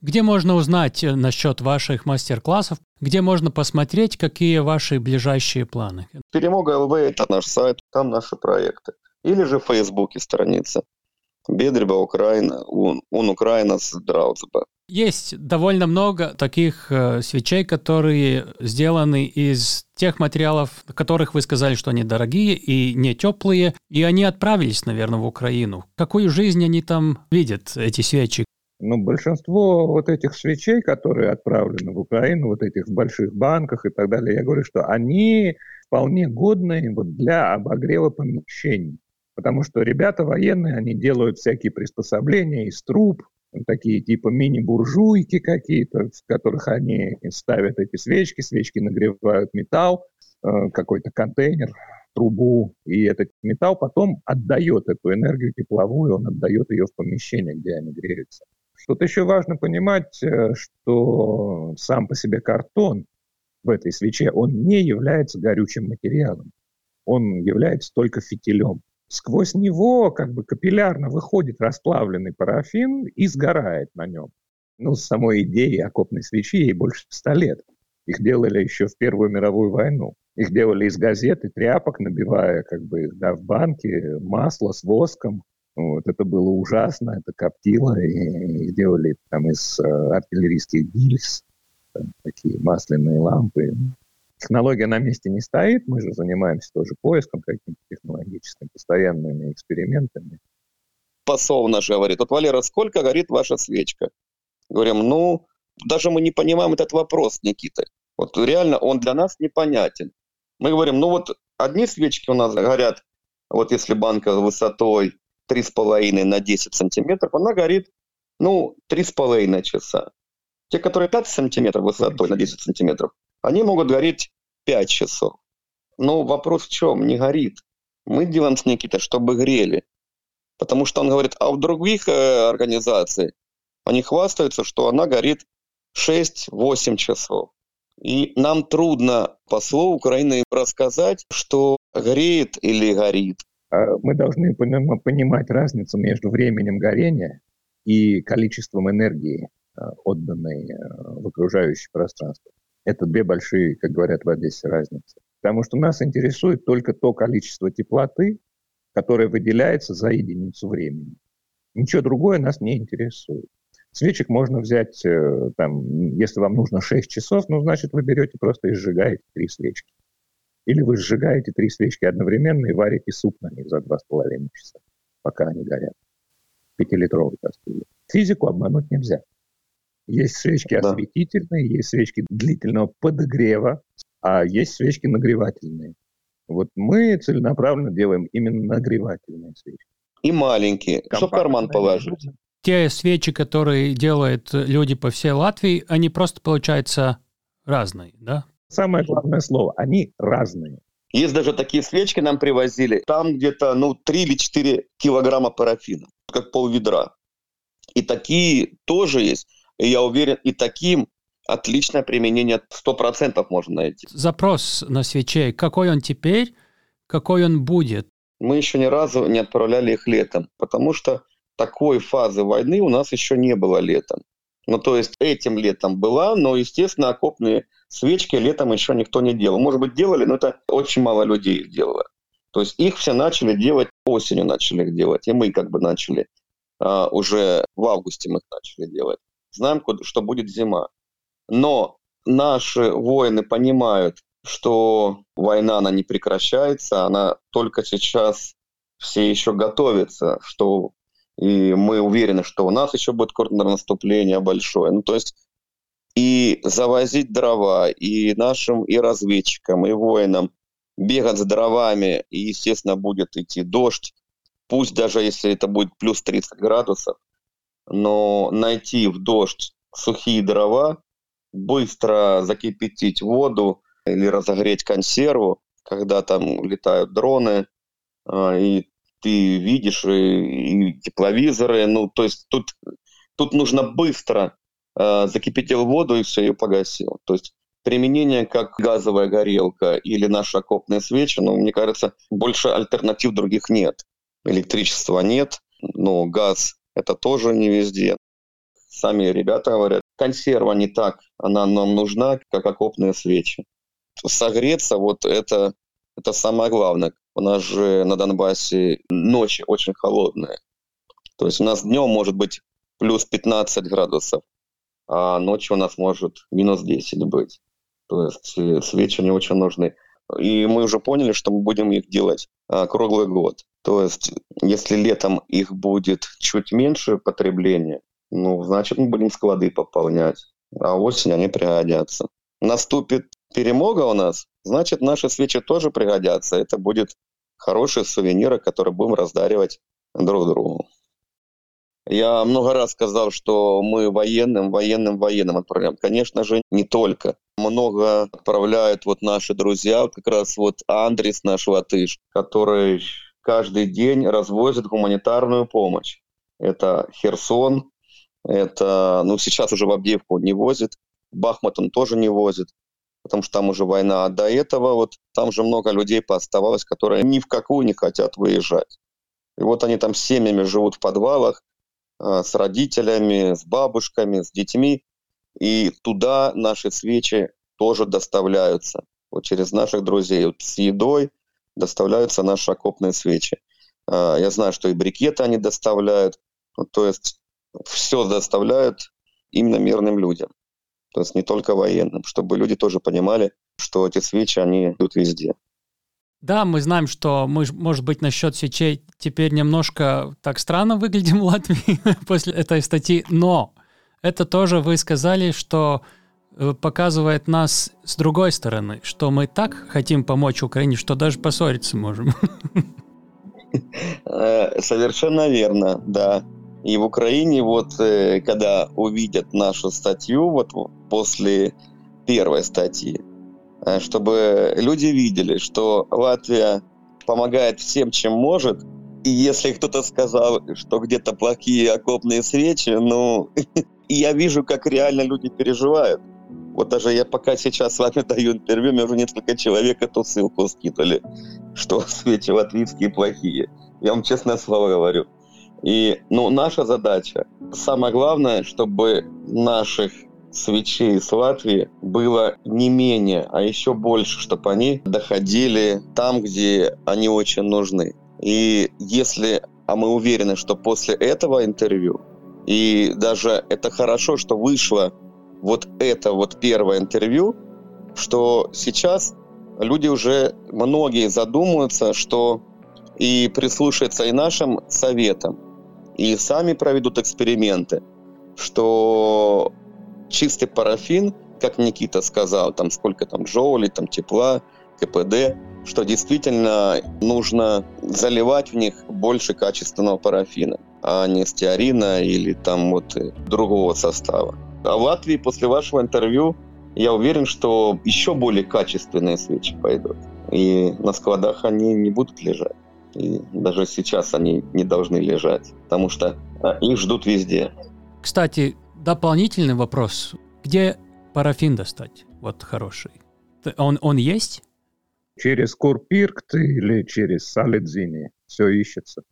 Где можно узнать э, насчет ваших мастер-классов? Где можно посмотреть, какие ваши ближайшие планы? Перемога ЛВ – это наш сайт, там наши проекты. Или же в Фейсбуке страница. Бедреба Украина, он, он Украина с Драузеба. Есть довольно много таких э, свечей, которые сделаны из тех материалов, которых вы сказали, что они дорогие и не теплые, и они отправились, наверное, в Украину. Какую жизнь они там видят, эти свечи? Ну, большинство вот этих свечей, которые отправлены в Украину, вот этих в больших банках и так далее, я говорю, что они вполне годны вот для обогрева помещений. Потому что ребята военные, они делают всякие приспособления из труб, такие типа мини-буржуйки какие-то, в которых они ставят эти свечки, свечки нагревают металл, э, какой-то контейнер, трубу, и этот металл потом отдает эту энергию тепловую, он отдает ее в помещение, где они греются. Тут еще важно понимать, э, что сам по себе картон в этой свече, он не является горючим материалом. Он является только фитилем. Сквозь него как бы капиллярно выходит расплавленный парафин и сгорает на нем. Ну, с самой идеей окопной свечи ей больше ста лет. Их делали еще в Первую мировую войну. Их делали из газет и тряпок, набивая как бы да, в банки масло с воском. Вот, это было ужасно, это коптило, и их делали там из э, артиллерийских гильз, там, такие масляные лампы. Технология на месте не стоит, мы же занимаемся тоже поиском каким-то технологическим, постоянными экспериментами. Посол наш говорит, вот, Валера, сколько горит ваша свечка? Говорим, ну, даже мы не понимаем этот вопрос, Никита. Вот реально он для нас непонятен. Мы говорим, ну вот одни свечки у нас горят, вот если банка высотой 3,5 на 10 сантиметров, она горит, ну, 3,5 часа. Те, которые 5 сантиметров высотой на 10 сантиметров, они могут гореть 5 часов. Но вопрос в чем? Не горит. Мы делаем с Никитой, чтобы грели. Потому что он говорит, а в других э, организациях они хвастаются, что она горит 6-8 часов. И нам трудно послу Украины рассказать, что греет или горит. А мы должны понимать разницу между временем горения и количеством энергии, а, отданной а, в окружающее пространство. Это две большие, как говорят в Одессе, разницы. Потому что нас интересует только то количество теплоты, которое выделяется за единицу времени. Ничего другое нас не интересует. Свечек можно взять, э, там, если вам нужно 6 часов, ну, значит, вы берете просто и сжигаете три свечки. Или вы сжигаете три свечки одновременно и варите суп на них за два с половиной часа, пока они горят. Пятилитровый кастрюле. Физику обмануть нельзя. Есть свечки да. осветительные, есть свечки длительного подогрева, а есть свечки нагревательные. Вот мы целенаправленно делаем именно нагревательные свечки. И маленькие, что карман положить. Те свечи, которые делают люди по всей Латвии, они просто, получаются, разные, да? Самое главное слово, они разные. Есть даже такие свечки нам привозили, там где-то ну, 3 или 4 килограмма парафина, как пол ведра. И такие тоже есть. И я уверен, и таким отличное применение 100% можно найти. Запрос на свечей, какой он теперь, какой он будет? Мы еще ни разу не отправляли их летом, потому что такой фазы войны у нас еще не было летом. Ну, то есть этим летом была, но, естественно, окопные свечки летом еще никто не делал. Может быть, делали, но это очень мало людей их делало. То есть их все начали делать, осенью начали их делать, и мы как бы начали. А, уже в августе мы их начали делать. Знаем, что будет зима. Но наши воины понимают, что война, она не прекращается, она только сейчас все еще готовятся, что и мы уверены, что у нас еще будет контрнаступление большое. Ну, то есть и завозить дрова, и нашим, и разведчикам, и воинам бегать с дровами, и, естественно, будет идти дождь, пусть даже если это будет плюс 30 градусов, но найти в дождь сухие дрова, быстро закипятить воду или разогреть консерву, когда там летают дроны, а, и ты видишь и, и тепловизоры, ну, то есть тут, тут нужно быстро э, закипятил воду и все, ее погасил. То есть применение как газовая горелка или наша окопная свеча, ну, мне кажется, больше альтернатив других нет. электричества нет, но газ это тоже не везде. Сами ребята говорят, консерва не так, она нам нужна, как окопные свечи. Согреться вот это, это самое главное. У нас же на Донбассе ночи очень холодные. То есть у нас днем может быть плюс 15 градусов, а ночью у нас может минус 10 быть. То есть э, свечи не очень нужны. И мы уже поняли, что мы будем их делать а, круглый год. То есть, если летом их будет чуть меньше потребления, ну, значит, мы будем склады пополнять. А осень они пригодятся. Наступит перемога у нас, значит, наши свечи тоже пригодятся. Это будет хорошие сувениры, которые будем раздаривать друг другу. Я много раз сказал, что мы военным, военным, военным отправляем. Конечно же, не только. Много отправляют вот наши друзья, как раз вот Андрис наш латыш, который каждый день развозит гуманитарную помощь. Это Херсон, это, ну, сейчас уже в Авдеевку не возит, Бахмут он тоже не возит, потому что там уже война. А до этого вот там же много людей пооставалось, которые ни в какую не хотят выезжать. И вот они там семьями живут в подвалах, Э, с родителями, с бабушками, с детьми. И туда наши свечи тоже доставляются. Вот через наших друзей. Вот с едой доставляются наши окопные свечи. Э, я знаю, что и брикеты они доставляют. То есть все доставляют именно мирным людям. То есть не только военным, чтобы люди тоже понимали, что эти свечи, они идут везде. Да, мы знаем, что мы, может быть, насчет свечей теперь немножко так странно выглядим в Латвии после этой статьи, но это тоже вы сказали, что показывает нас с другой стороны, что мы так хотим помочь Украине, что даже поссориться можем. Э, совершенно верно, да. И в Украине вот, э, когда увидят нашу статью, вот после первой статьи, Э, чтобы люди видели, что Латвия помогает всем, чем может. И если кто-то сказал, что где-то плохие окопные свечи, ну, я вижу, как реально люди переживают. Вот даже я пока сейчас с вами даю интервью, мне уже несколько человек эту ссылку скидывали, что свечи латвийские плохие. Я вам честное слово говорю. И ну, наша задача, самое главное, чтобы наших свечей с Латвии было не менее, а еще больше, чтобы они доходили там, где они очень нужны. И если, а мы уверены, что после этого интервью, и даже это хорошо, что вышло вот это вот первое интервью, что сейчас люди уже, многие задумаются, что и прислушаются и нашим советам, и сами проведут эксперименты, что чистый парафин, как Никита сказал, там сколько там джоулей, там тепла, КПД, что действительно нужно заливать в них больше качественного парафина, а не стеарина или там вот другого состава. А в Латвии после вашего интервью я уверен, что еще более качественные свечи пойдут. И на складах они не будут лежать. И даже сейчас они не должны лежать, потому что а, их ждут везде. Кстати, дополнительный вопрос. Где парафин достать? Вот хороший. Он, он есть? Через Курпиркт или через Салидзини. Все ищется.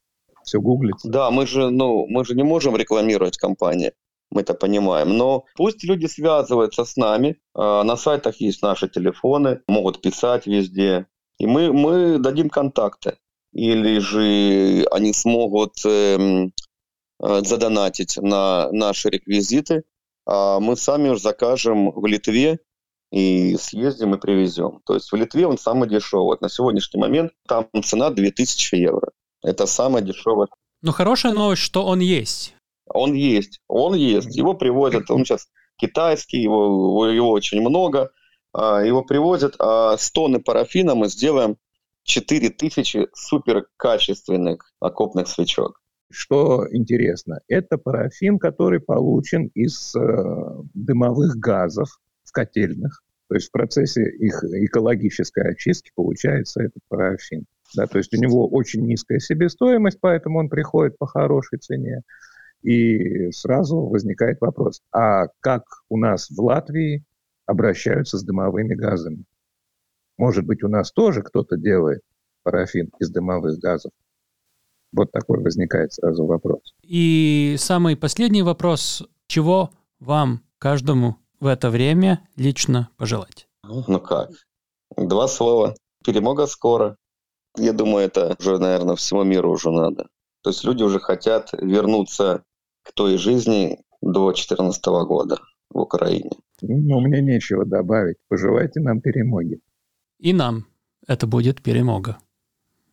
Все гуглится. Да, мы же, ну, мы же не можем рекламировать компании. Мы это понимаем. Но пусть люди связываются с нами. А, на сайтах есть наши телефоны. Могут писать везде. И мы, мы дадим контакты. Или же они смогут эм, Э, задонатить на наши реквизиты, а мы сами уже закажем в Литве и съездим и привезем. То есть в Литве он самый дешевый. Вот на сегодняшний момент там цена 2000 евро. Это самое дешевое. Ну, хорошая новость, что он есть. Он есть, он есть. Его привозят, он сейчас китайский, его, его очень много. А, его привозят, а с тонны парафина мы сделаем 4000 суперкачественных окопных свечок. Что интересно, это парафин, который получен из э, дымовых газов в котельных. То есть в процессе их экологической очистки получается этот парафин. Да, то есть у него очень низкая себестоимость, поэтому он приходит по хорошей цене. И сразу возникает вопрос, а как у нас в Латвии обращаются с дымовыми газами? Может быть, у нас тоже кто-то делает парафин из дымовых газов? Вот такой возникает сразу вопрос. И самый последний вопрос. Чего вам, каждому в это время лично пожелать? Ну как? Два слова. Перемога скоро. Я думаю, это уже, наверное, всему миру уже надо. То есть люди уже хотят вернуться к той жизни до 2014 года в Украине. Ну, мне нечего добавить. Пожелайте нам перемоги. И нам это будет перемога.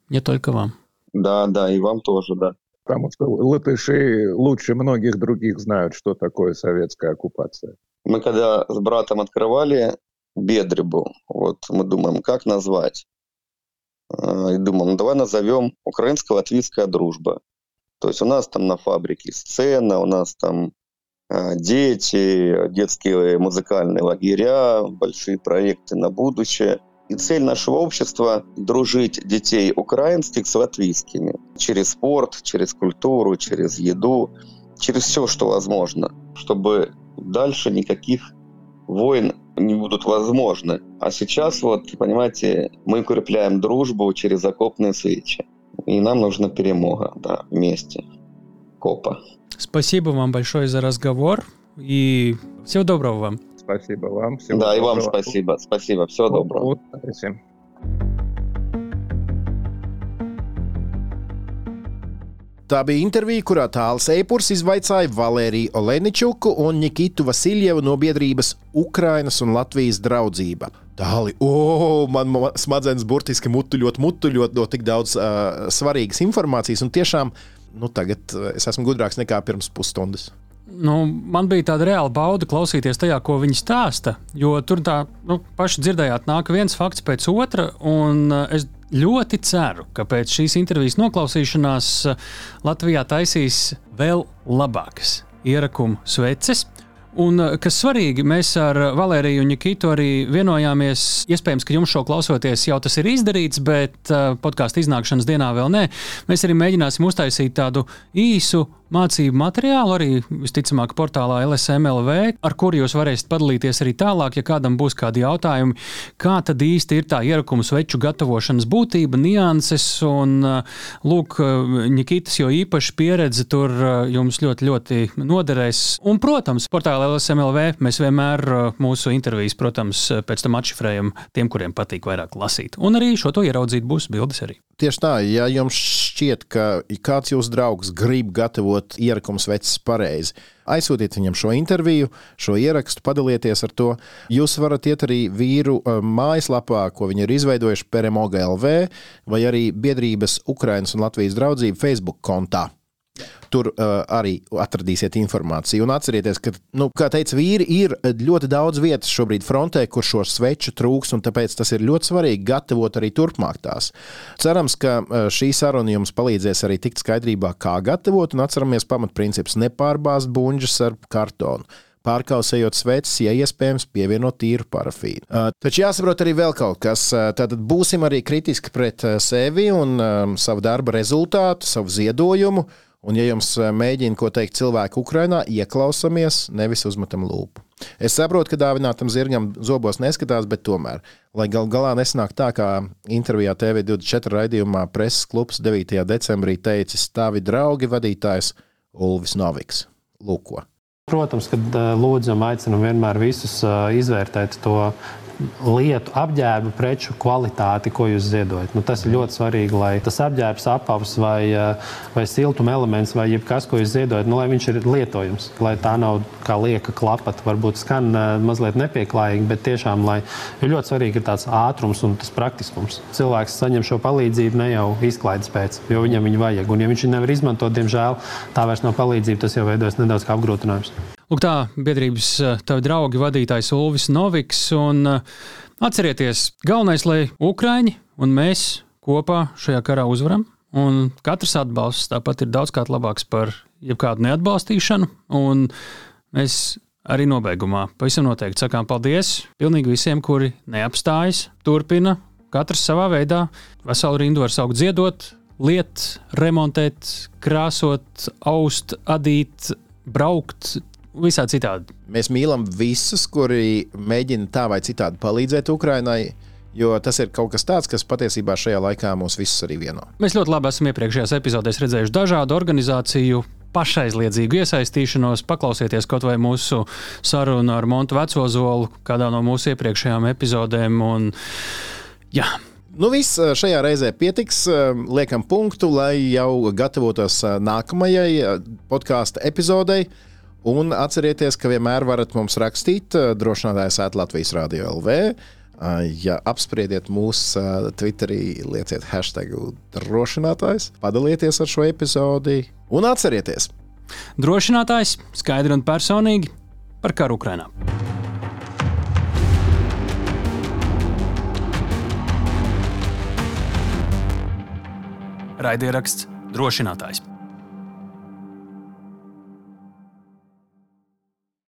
Не только вам. Да, да, и вам тоже, да. Потому что латыши лучше многих других знают, что такое советская оккупация. Мы когда с братом открывали Бедребу, вот мы думаем, как назвать. А, и думаем, ну давай назовем украинско-латвийская дружба. То есть у нас там на фабрике сцена, у нас там а, дети, детские музыкальные лагеря, большие проекты на будущее. И цель нашего общества – дружить детей украинских с латвийскими. Через спорт, через культуру, через еду, через все, что возможно. Чтобы дальше никаких войн не будут возможны. А сейчас, вот, понимаете, мы укрепляем дружбу через окопные свечи. И нам нужна перемога, да, вместе. Копа. Спасибо вам большое за разговор и всего доброго вам. Спасибо вам. Всего да, доброго. и вам спасибо. Спасибо. Всего доброго. Удачи. Tā bija intervija, kurā tāls Eipurs izvaicāja Valēriju Oleničuku un Nikitu Vasiljevu no biedrības Ukrainas un Latvijas draudzība. Tāli, o, man, man smadzenes burtiski mutuļot, mutuļot no tik daudz uh, svarīgas informācijas, un tiešām nu, tagad es esmu gudrāks nekā pirms pusstundas. Nu, man bija tāda reāla bauda klausīties tajā, ko viņi stāsta. Jo tur tā, nu, paši dzirdējāt, nāk viens fakts pēc otra. Es ļoti ceru, ka pēc šīs intervijas noklausīšanās Latvijā taisīs vēl labākas ierakumu sveces. Un, kas svarīgi, mēs ar Valēriju Nikitu arī vienojāmies. Iespējams, ka jums šo klausoties jau tas ir izdarīts, bet uh, podkāstu iznākšanas dienā vēl nē. Mēs arī mēģināsim uztaisīt tādu īsu mācību materiālu, arī visticamāk, portālā LSMLV, ar kuru jūs varēsiet padalīties arī tālāk, ja kādam būs kādi jautājumi, kā tad īsti ir tā ierakuma sveču gatavošanas būtība, nianses un lūk, Nikitas jau īpaši pieredze tur jums ļoti, ļoti noderēs. Un, protams, portālā LSMLV mēs vienmēr mūsu intervijas, protams, pēc tam atšifrējam tiem, kuriem patīk vairāk lasīt. Un arī šo to ieraudzīt būs bildes arī. Tieši tā, ja jums šķiet, ka kāds jūsu draugs grib gatavot ierakums vecs pareizi, aizsūtiet viņam šo interviju, šo ierakstu, padalieties ar to. Jūs varat iet arī vīru mājaslapā, ko viņi ir izveidojuši Peremoga LV, vai arī biedrības Ukrainas un Latvijas draudzību Facebook kontā. Tur uh, arī atradīsiet informāciju. Un atcerieties, ka, nu, kā teica vīri, ir ļoti daudz vietas šobrīd frontē, kur šo sveču trūks, un tāpēc tas ir ļoti svarīgi gatavot arī turpmāk tās. Cerams, ka šī saruna jums palīdzēs arī tikt skaidrībā, kā gatavot, un atceramies pamatprincips - nepārbāzt buļģus ar kartonu pārkausējot sveces, ja iespējams, pievienot tīru parafīnu. Uh, taču jāsaprot arī vēl kaut kas. Uh, tātad būsim arī kritiski pret uh, sevi un um, savu darba rezultātu, savu ziedojumu. Un, ja jums mēģina ko teikt cilvēki Ukrajinā, ieklausāmies, nevis uzmetam lūpu. Es saprotu, ka dāvinātam zirgam zobos neskatās, bet tomēr, lai gal galā nesnāk tā, kā intervijā TV24 raidījumā preses klubs 9. decembrī teicis tavi draugi vadītājs Ulvis Noviks. Lūko. Protams, kad lūdzam, aicinam vienmēr visus izvērtēt to lietu, apģērbu, preču kvalitāti, ko jūs ziedojat. Nu, tas ir ļoti svarīgi, lai tas apģērbs, apavs vai, eh, vai siltuma elements vai jebkas, ko jūs ziedojat, nu, lai viņš ir lietojams, lai tā nav kā lieka klapata. Varbūt skan uh, mazliet nepieklājīgi, bet tiešām ir ļoti svarīgi ir tāds ātrums un tas praktiskums. Cilvēks saņem šo palīdzību ne jau izklaides pēc, jo viņam viņa vajag. Un, ja viņš nevar izmantot, diemžēl tā vairs nav palīdzība, tas jau veidojas nedaudz kā apgrūtinājums. Lūk, tā biedrības eh, tavi draugi vadītājs Ulvis Noviks. Un, uh, atcerieties, galvenais, lai Ukraiņi un mēs kopā šajā karā uzvaram. Un katrs atbalsts tāpat ir daudzkārt labāks par jebkādu neatbalstīšanu. Un mēs arī nobeigumā pavisam noteikti sakām paldies pilnīgi visiem, kuri neapstājas, turpina katrs savā veidā. Veselu rindu var saukt ziedot, liet, remontēt, krāsot, aust, adīt, braukt, visā citādi. Mēs mīlam visus, kuri mēģina tā vai citādi palīdzēt Ukraiņai. jo tas ir kaut kas tāds, kas patiesībā šajā laikā mūs visus arī vieno. Mēs ļoti labi esam iepriekšējās epizodēs redzējuši dažādu organizāciju pašaizliedzīgu iesaistīšanos. Paklausieties kaut vai mūsu sarunu ar Montu Vecozolu kādā no mūsu eppriekšējām epizodēm. Un, jā, Nu, viss šajā reizē pietiks. Liekam punktu, lai jau gatavotos nākamajai podkāstu epizodei. Un atcerieties, ka vienmēr varat mums rakstīt drošinātājs Latvijas Rādio LV. Ja apspriediet mūsu Twitterī, lieciet hashtag drošinātājs, padalieties ar šo epizodi un atcerieties! Drošinātājs skaidri un personīgi par karu Ukrajinā. Raidieraksts drošinātājs.